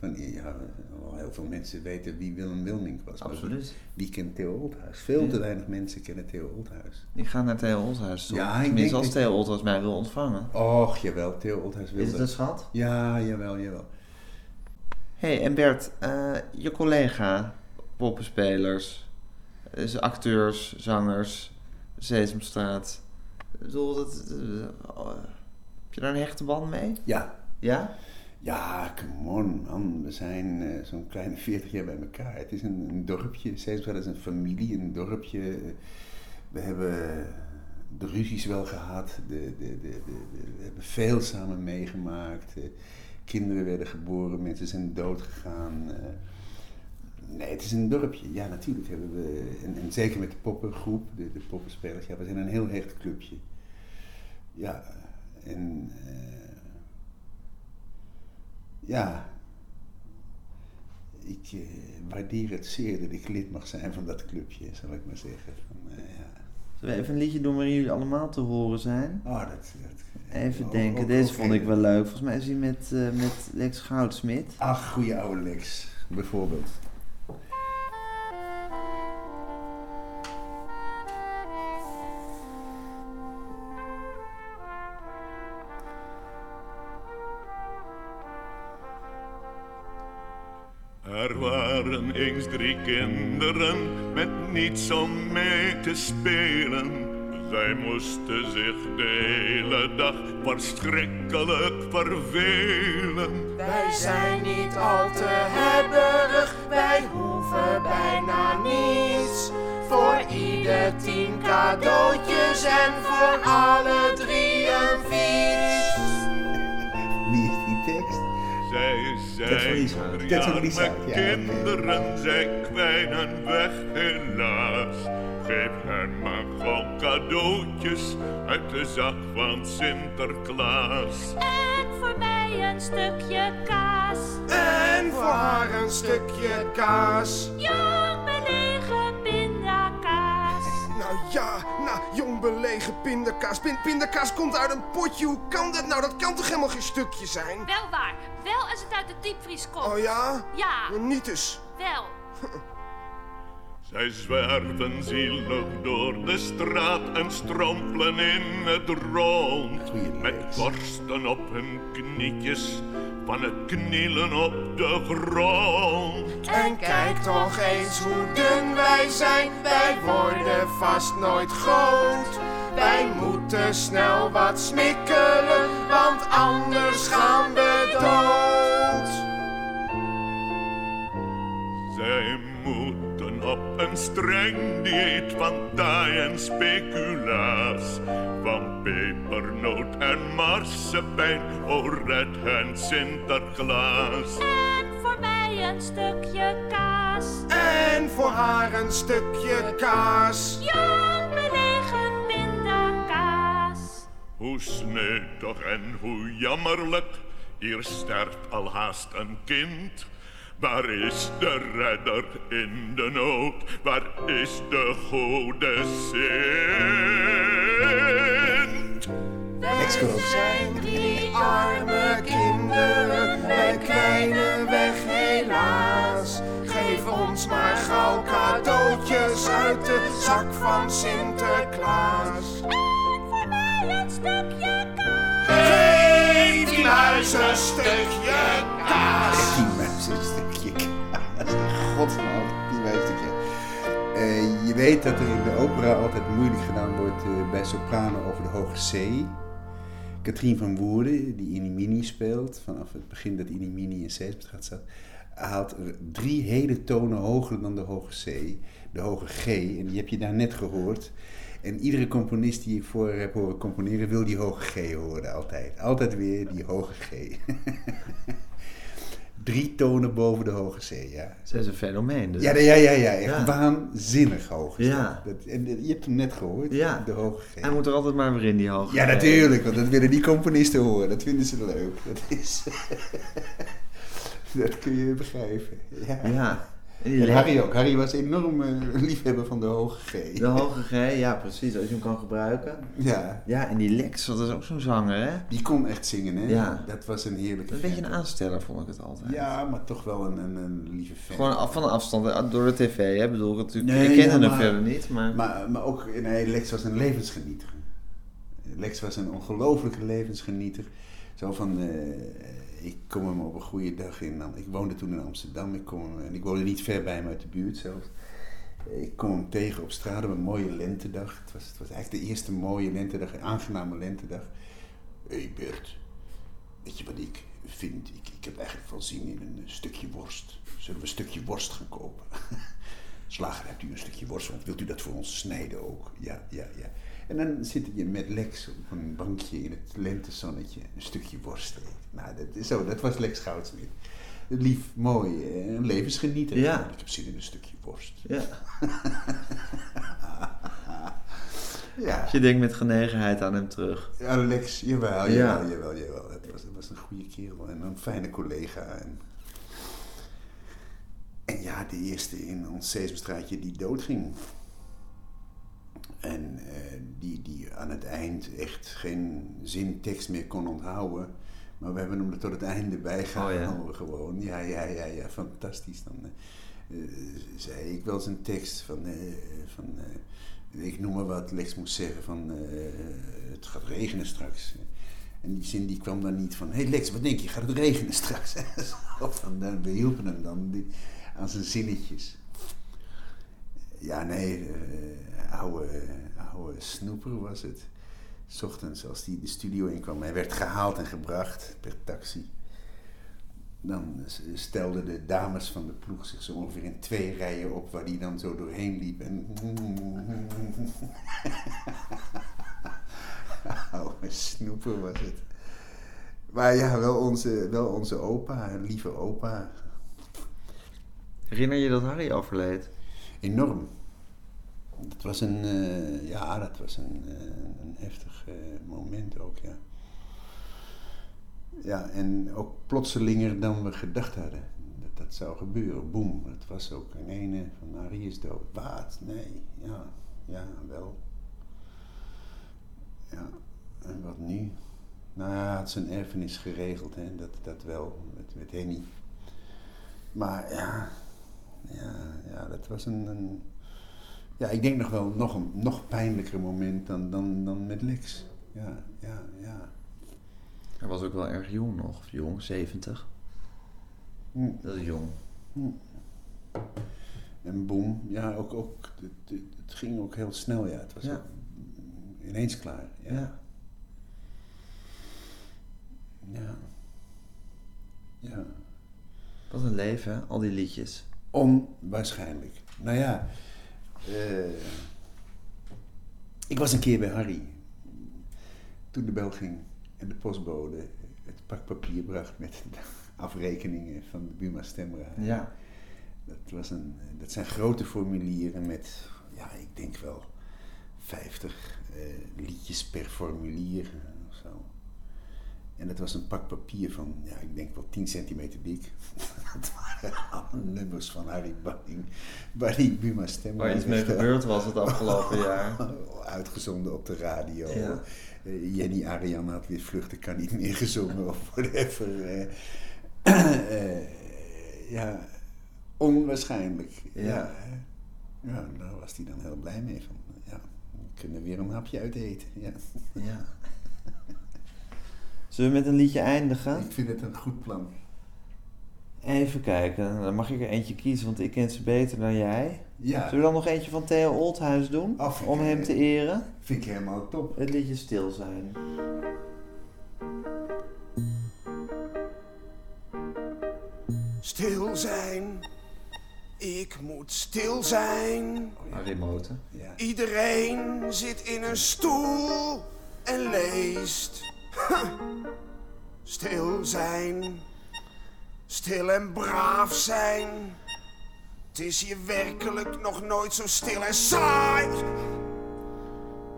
van, ja, wel heel veel mensen weten wie Willem Wilming was. absoluut. Wie kent Theo Oldhuis? Veel te weinig mensen kennen Theo Oldhuis. Ik ga naar Theo Oldhuis toe. Ja, Tenminste, als Theo Oldhuis mij wil ontvangen. Och, jawel, Theo Oldhuis wil Is het een schat? Ja, jawel, jawel. Hey, en Bert, eh, je collega, poppenspelers, dus acteurs, zangers, Sesamstraat. Ik bedoel, dat, eh, heb je daar een hechte band mee? Ja, Ja? ja, come on man. We zijn eh, zo'n kleine 40 jaar bij elkaar. Het is een, een dorpje. Sesamstraat is een familie, een dorpje. We hebben de ruzies wel gehad. De, de, de- we hebben veel samen meegemaakt. Kinderen werden geboren, mensen zijn dood gegaan. Eh, nee, het is een dorpje. Ja, natuurlijk hebben we, en, en zeker met de poppengroep, de, de poppenspelers, ja, we zijn een heel hecht clubje. Ja, en eh, ja, ik eh, waardeer het zeer dat ik lid mag zijn van dat clubje, zal ik maar zeggen. Van, ja. Zullen we even een liedje doen waarin jullie allemaal te horen zijn? Oh, dat, dat, Even oh, denken, ook- deze ook vond ik wel leuk. Volgens mij is hij met, eh, met Lex Goudsmit. Ach, goede oude Lex, bijvoorbeeld. Er waren eens drie kinderen met niets om mee te spelen. Zij moesten zich de hele dag verschrikkelijk vervelen. Wij zijn niet al te hebberig, wij hoeven bijna niets. Voor ieder tien cadeautjes en voor alle drie een fiets. Wie is die tekst? Zij zijn ja, oké. kinderen, zij kwijnen weg helaas. Geef hen maar gauw cadeautjes uit de zak van Sinterklaas. En voor mij een stukje kaas. En voor haar een stukje kaas. Jong belegen pindakaas. Nou ja, na jong beleefd eigen pindakaas. Pin- pindakaas komt uit een potje. Hoe kan dat nou? Dat kan toch helemaal geen stukje zijn? Wel waar. Wel als het uit de diepvries komt. Oh ja? Ja, Niet dus. wel. Zij zwerven zielig door de straat en strompelen in het rond. Met korsten op hun knietjes, van het knielen op de grond. En kijk toch eens hoe dun wij zijn, wij worden vast nooit groot. Wij moeten snel wat smikkelen, want anders gaan we dood. Zij moeten op een streng dieet van taai en speculaas. Van pepernoot en marsepein, o red hen Sinterklaas. En voor mij een stukje kaas. En voor haar een stukje kaas. Jong belegen pindakaas. Hoe sneutig en hoe jammerlijk, hier sterft al haast een kind. Waar is de redder in de nood? Waar is de goede Sint? Groot. zijn drie arme kinderen, wij kwijnen weg helaas. Geef ons maar gauw cadeautjes uit de zak van Sinterklaas. En voor mij een stukje kaas. Geef die muis een stukje kaas. Een stukje kaas. Godsnaam, die stukje. Eh, je weet dat er in de opera altijd moeilijk gedaan wordt eh, bij sopranen over de hoge C. Katrien van Woerden, die Inimini speelt, vanaf het begin dat Inimini in Sesamstraat zat, haalt drie hele tonen hoger dan de hoge C, de hoge G, en die heb je daar net gehoord. En iedere componist die ik voor heb horen componeren, wil die hoge G horen, altijd. Altijd weer die hoge G. drie tonen boven de hoge C, ja. Ze is een fenomeen. Dus. Ja, ja, ja, ja, echt Ja. waanzinnig hoog. Ja. dat. Dat, en je hebt hem net gehoord, Ja. de hoge G. Hij moet er altijd maar weer in, die hoge. Ja, natuurlijk, want dat willen die componisten horen. Dat vinden ze leuk. Dat is... dat kun je begrijpen. Ja. Ja. En Harry ook. Harry was enorm eh, liefhebber van de hoge G. De hoge G, ja precies, als je hem kan gebruiken. Ja, Ja, en die Lex, dat is ook zo'n zanger, hè? die kon echt zingen, hè? Ja. Dat was een heerlijke Een beetje een aansteller, vond ik het altijd. Ja, maar toch wel een, een, een lieve fan. Gewoon af, van een afstand, eh, door de tv, hè? Bedoel, ik natuurlijk, Nee, ik kende ja, hem verder niet, maar... Maar, maar ook, nee, Lex was een levensgenieter. Lex was een ongelofelijke levensgenieter. Zo van, eh, ik kom hem op een goede dag in. Ik woonde toen in Amsterdam. Ik kom hem, en ik woonde niet ver bij hem uit de buurt zelfs. Ik kom hem tegen op straat op een mooie lentedag. Het was, het was eigenlijk de eerste mooie lentedag, een aangename lentedag. Hé hey Bert, weet je wat ik vind? Ik, ik heb eigenlijk wel zin in een stukje worst. Zullen we een stukje worst gaan kopen? Slager, hebt u een stukje worst? Want wilt u dat voor ons snijden ook? Ja, ja, ja. En dan zit je met Lex op een bankje in het lentezonnetje een stukje worst te eten. Nou, dat, is zo, dat was Lex Goudsmit. Lief, mooi, een levensgenieter. Ja. Ik heb zin in een stukje worst. Ja. Ja. Je denkt met genegenheid aan hem terug. Ja, Lex, jawel, Ja. jawel, jawel, jawel. Het was, het was een goede kerel en een fijne collega. En, en ja, de eerste in ons Sesamstraatje die doodging. En eh, die, die aan het eind echt geen zintekst meer kon onthouden. Maar we hebben hem er tot het einde bij gehouden gewoon. Ja, ja, ja, ja, fantastisch. Dan eh, eh, zei ik wel zijn tekst van... eh, van ik noem maar wat, Lex moest zeggen van... het gaat regenen straks. En die zin die kwam dan niet van... Hé hey Lex, wat denk je, gaat het regenen straks? Dan, we hielpen hem dan die- aan zijn zinnetjes. Ja, nee, oude, oude snoeper was het. 's ochtends als hij de studio inkwam. Hij werd gehaald en gebracht per taxi. Dan stelden de dames van de ploeg zich zo ongeveer in twee rijen op waar hij dan zo doorheen liep. En... Oude snoeper was het. Maar ja, wel onze, wel onze opa, lieve opa. Herinner je dat Harry overleed? Enorm. Dat was een, eh, ja, dat was een, eh, een heftig eh, moment ook, ja. Ja, en ook plotselinger dan we gedacht hadden dat dat zou gebeuren. Boem, het was ook een ene van Harry is dood. Wat? Nee, ja, ja, wel. ja. En wat nu? Nou ja, had zijn erfenis geregeld, hè. Dat, dat wel, met, met Henny. Maar ja, ja, ja dat was een, een... Ja, ik denk nog wel nog een nog pijnlijker moment dan, dan, dan met Lex. Ja, ja, ja. Hij was ook wel erg jong nog, jong, 70. Hm. Dat is jong. En boem, ja, ook, ook het, het, ging ook heel snel, ja. Het was Ja. ineens klaar. Ja. Ja. ja. Ja. Wat een leven, hè? al die liedjes. Onwaarschijnlijk. Nou ja, ik was een keer bij Harry. Toen de bel ging en de postbode het pak papier bracht met de afrekeningen van de Buma Stemra. Ja. Dat, was een, dat zijn grote formulieren met, ja, ik denk wel 50 eh, liedjes per formulier. En dat was een pak papier van, ja, ik denk wel 10 centimeter dik. dat waren alle nummers van Harry Banning, waar die Buma Stemra Waar iets mee gebeurd was het afgelopen jaar. Uitgezonden op de radio. Ja. Eh, Jenny Arian had weer Vluchten kan niet meer gezongen of whatever. Eh, ja, onwaarschijnlijk. Ja. Ja. ja, daar was hij dan heel blij mee. Van, ja, we kunnen weer een hapje uit eten. Ja. Ja. Zullen we met een liedje eindigen? Ik vind het een goed plan. Even kijken, dan mag ik er eentje kiezen, want ik ken ze beter dan jij. Ja, Zullen we dan nog eentje van Theo Oldhuis doen? Af- Om hem te eren? vind ik helemaal top. Het liedje Stil zijn. Stil zijn. Ik moet stil zijn. Harry Moten. Ja. Iedereen zit in een stoel en leest. Stil zijn. Stil en braaf zijn. Het is hier werkelijk nog nooit zo stil en saai.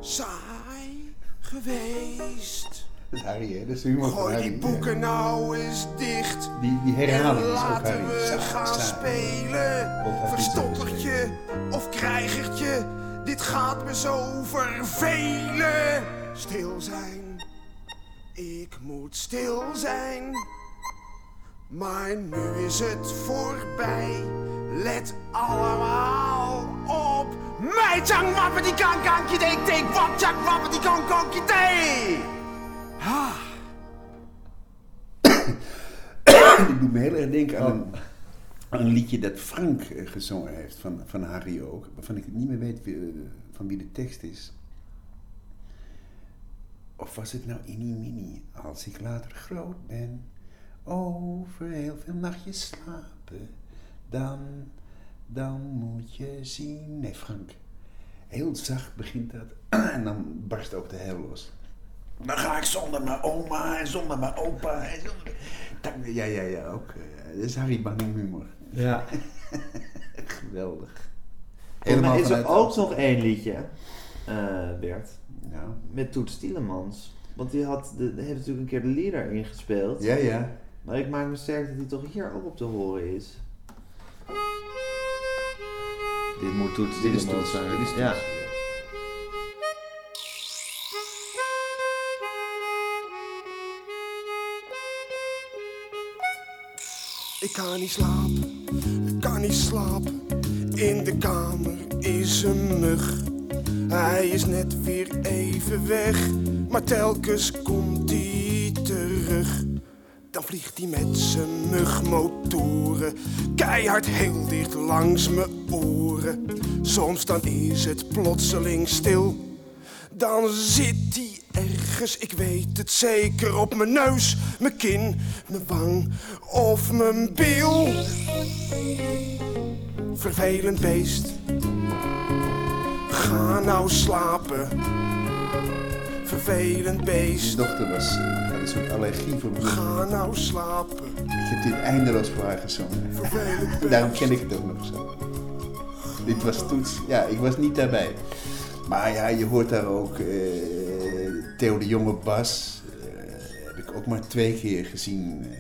Saai geweest. Dat is Harry, hè? Dat is de humor van Gooi die boeken nou eens dicht. Die, die En herhaling is ook laten Harry. we Saai, gaan spelen. Verstoppertje of krijgertje. Dit gaat me zo vervelen. Stil zijn. Ik moet stil zijn. Maar nu is het voorbij. Let allemaal op mij. Tjang wappen die kan kankje dek dek. Wap tjak wappen die kan kankje dek. Ah. Dit doet me heel erg denken aan, een, een liedje dat Frank eh, gezongen heeft, van, van Harry ook. Waarvan ik niet meer weet eh, van wie de tekst is. Of was het nou Inni Mini? Als ik later groot ben, over heel veel nachtjes slapen, dan, dan moet je zien. Nee, Frank. Heel zacht begint dat en dan barst ook de hel los. Dan ga ik zonder mijn oma en zonder mijn opa. En zonder... Ja, ja, ja, ook. eh, dat is Harry Banning humor. Ja. Geweldig. Helemaal is er ook nog één liedje, eh, Bert, Nou, met Toets Tielemans. Want die had de, heeft natuurlijk een keer de leader ingespeeld. ja, ja. Maar ik maak me sterk dat hij toch hier ook op te horen is. Dit moet Toets Dit is zijn. Dit is. Ja. Ik kan niet slapen, ik kan niet slapen. In de kamer is een mug. Hij is net weer even weg, maar telkens komt hij terug. Dan vliegt hij met zijn mugmotoren keihard heel dicht langs mijn oren. Soms dan is het plotseling stil. Dan zit hij ergens, ik weet het zeker, op mijn neus, mijn kin, mijn wang of mijn bil. Vervelend beest, ga nou slapen. Vervelend beest, dochter was, eh, had een soort allergie voor muziek. ga nou slapen. Ik heb dit eindeloos voor haar gezongen. Vervelend beest. Daarom ken ik het ook nog zo. Dit was Toets. Ja, ik was niet daarbij. Maar ja, je hoort daar ook eh, Theo de Jonge Bas. eh, heb ik ook maar twee keer gezien. eh,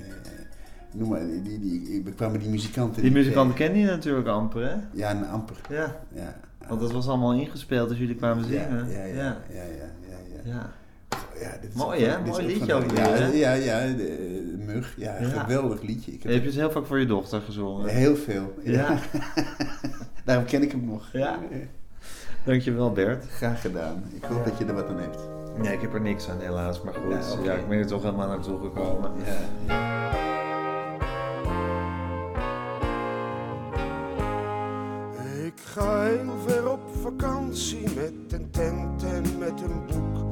noem maar, die, die, die, we kwamen die muzikanten... Die niet muzikanten kennen je natuurlijk amper, hè? Ja, een amper. Ja. Ja. Want dat was allemaal ingespeeld als jullie kwamen zingen. ja, ja, ja, ja, ja, ja. Ja. dit Mooi, hè? Mooi liedje ook Ja, weer, ja, ja, de, mug. Ja, geweldig liedje. Ik Je hebt het heel vaak voor je dochter gezongen. Heel veel. Ja. Daarom ken ik hem nog. Ja. Dankjewel Bert. Graag gedaan. Ik hoop dat je er wat aan hebt. Nee, ik heb er niks aan helaas, maar goed. Ja, ik ben er toch helemaal naartoe gekomen. Ja. Ga heel ver op vakantie met een tent en met een boek.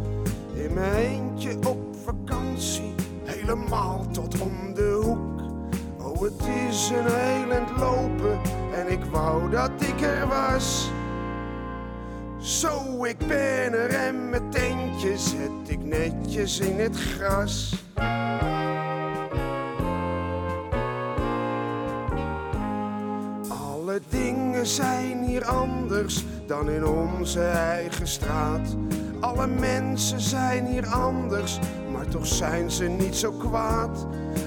In mijn eentje op vakantie, helemaal tot om de hoek. Oh, het is een heel eind lopen en ik wou dat ik er was. Zo, ik ben er en mijn tentje zet ik netjes in het gras. Alle dingen zijn hier anders dan in onze eigen straat. Alle mensen zijn hier anders, maar toch zijn ze niet zo kwaad.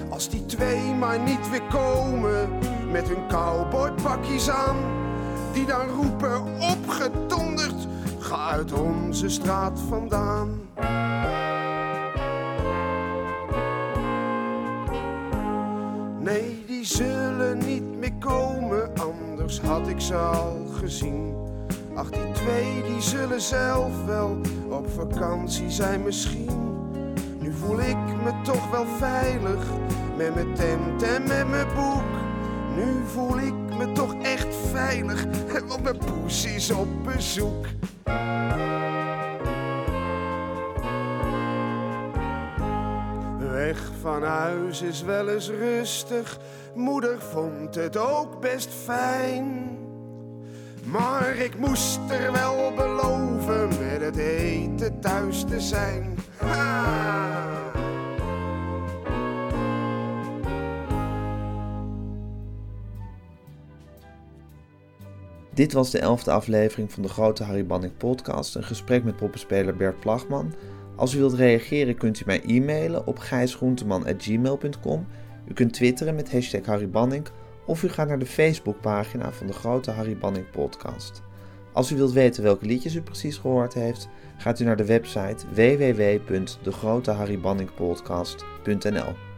Als die twee maar niet weer komen met hun cowboypakjes aan. Die dan roepen opgedonderd, ga uit onze straat vandaan. Nee, die zullen niet meer komen, had ik ze al gezien. Ach, die twee die zullen zelf wel op vakantie zijn misschien. Nu voel ik me toch wel veilig met mijn tent en met mijn boek. Nu voel ik me toch echt veilig, want mijn poes is op bezoek. Van huis is wel eens rustig, moeder vond het ook best fijn. Maar ik moest er wel beloven met het eten thuis te zijn. Dit was de elfde aflevering van de Grote Harry Banning podcast, een gesprek met poppenspeler Bert Plagman. Als u wilt reageren kunt u mij e-mailen op gijsgroenteman.gmail.com. U kunt twitteren met hashtag Harry Banning of u gaat naar de Facebookpagina van de Grote Harry Banning podcast. Als u wilt weten welke liedjes u precies gehoord heeft, gaat u naar de website www.degroteharrybanningpodcast.nl.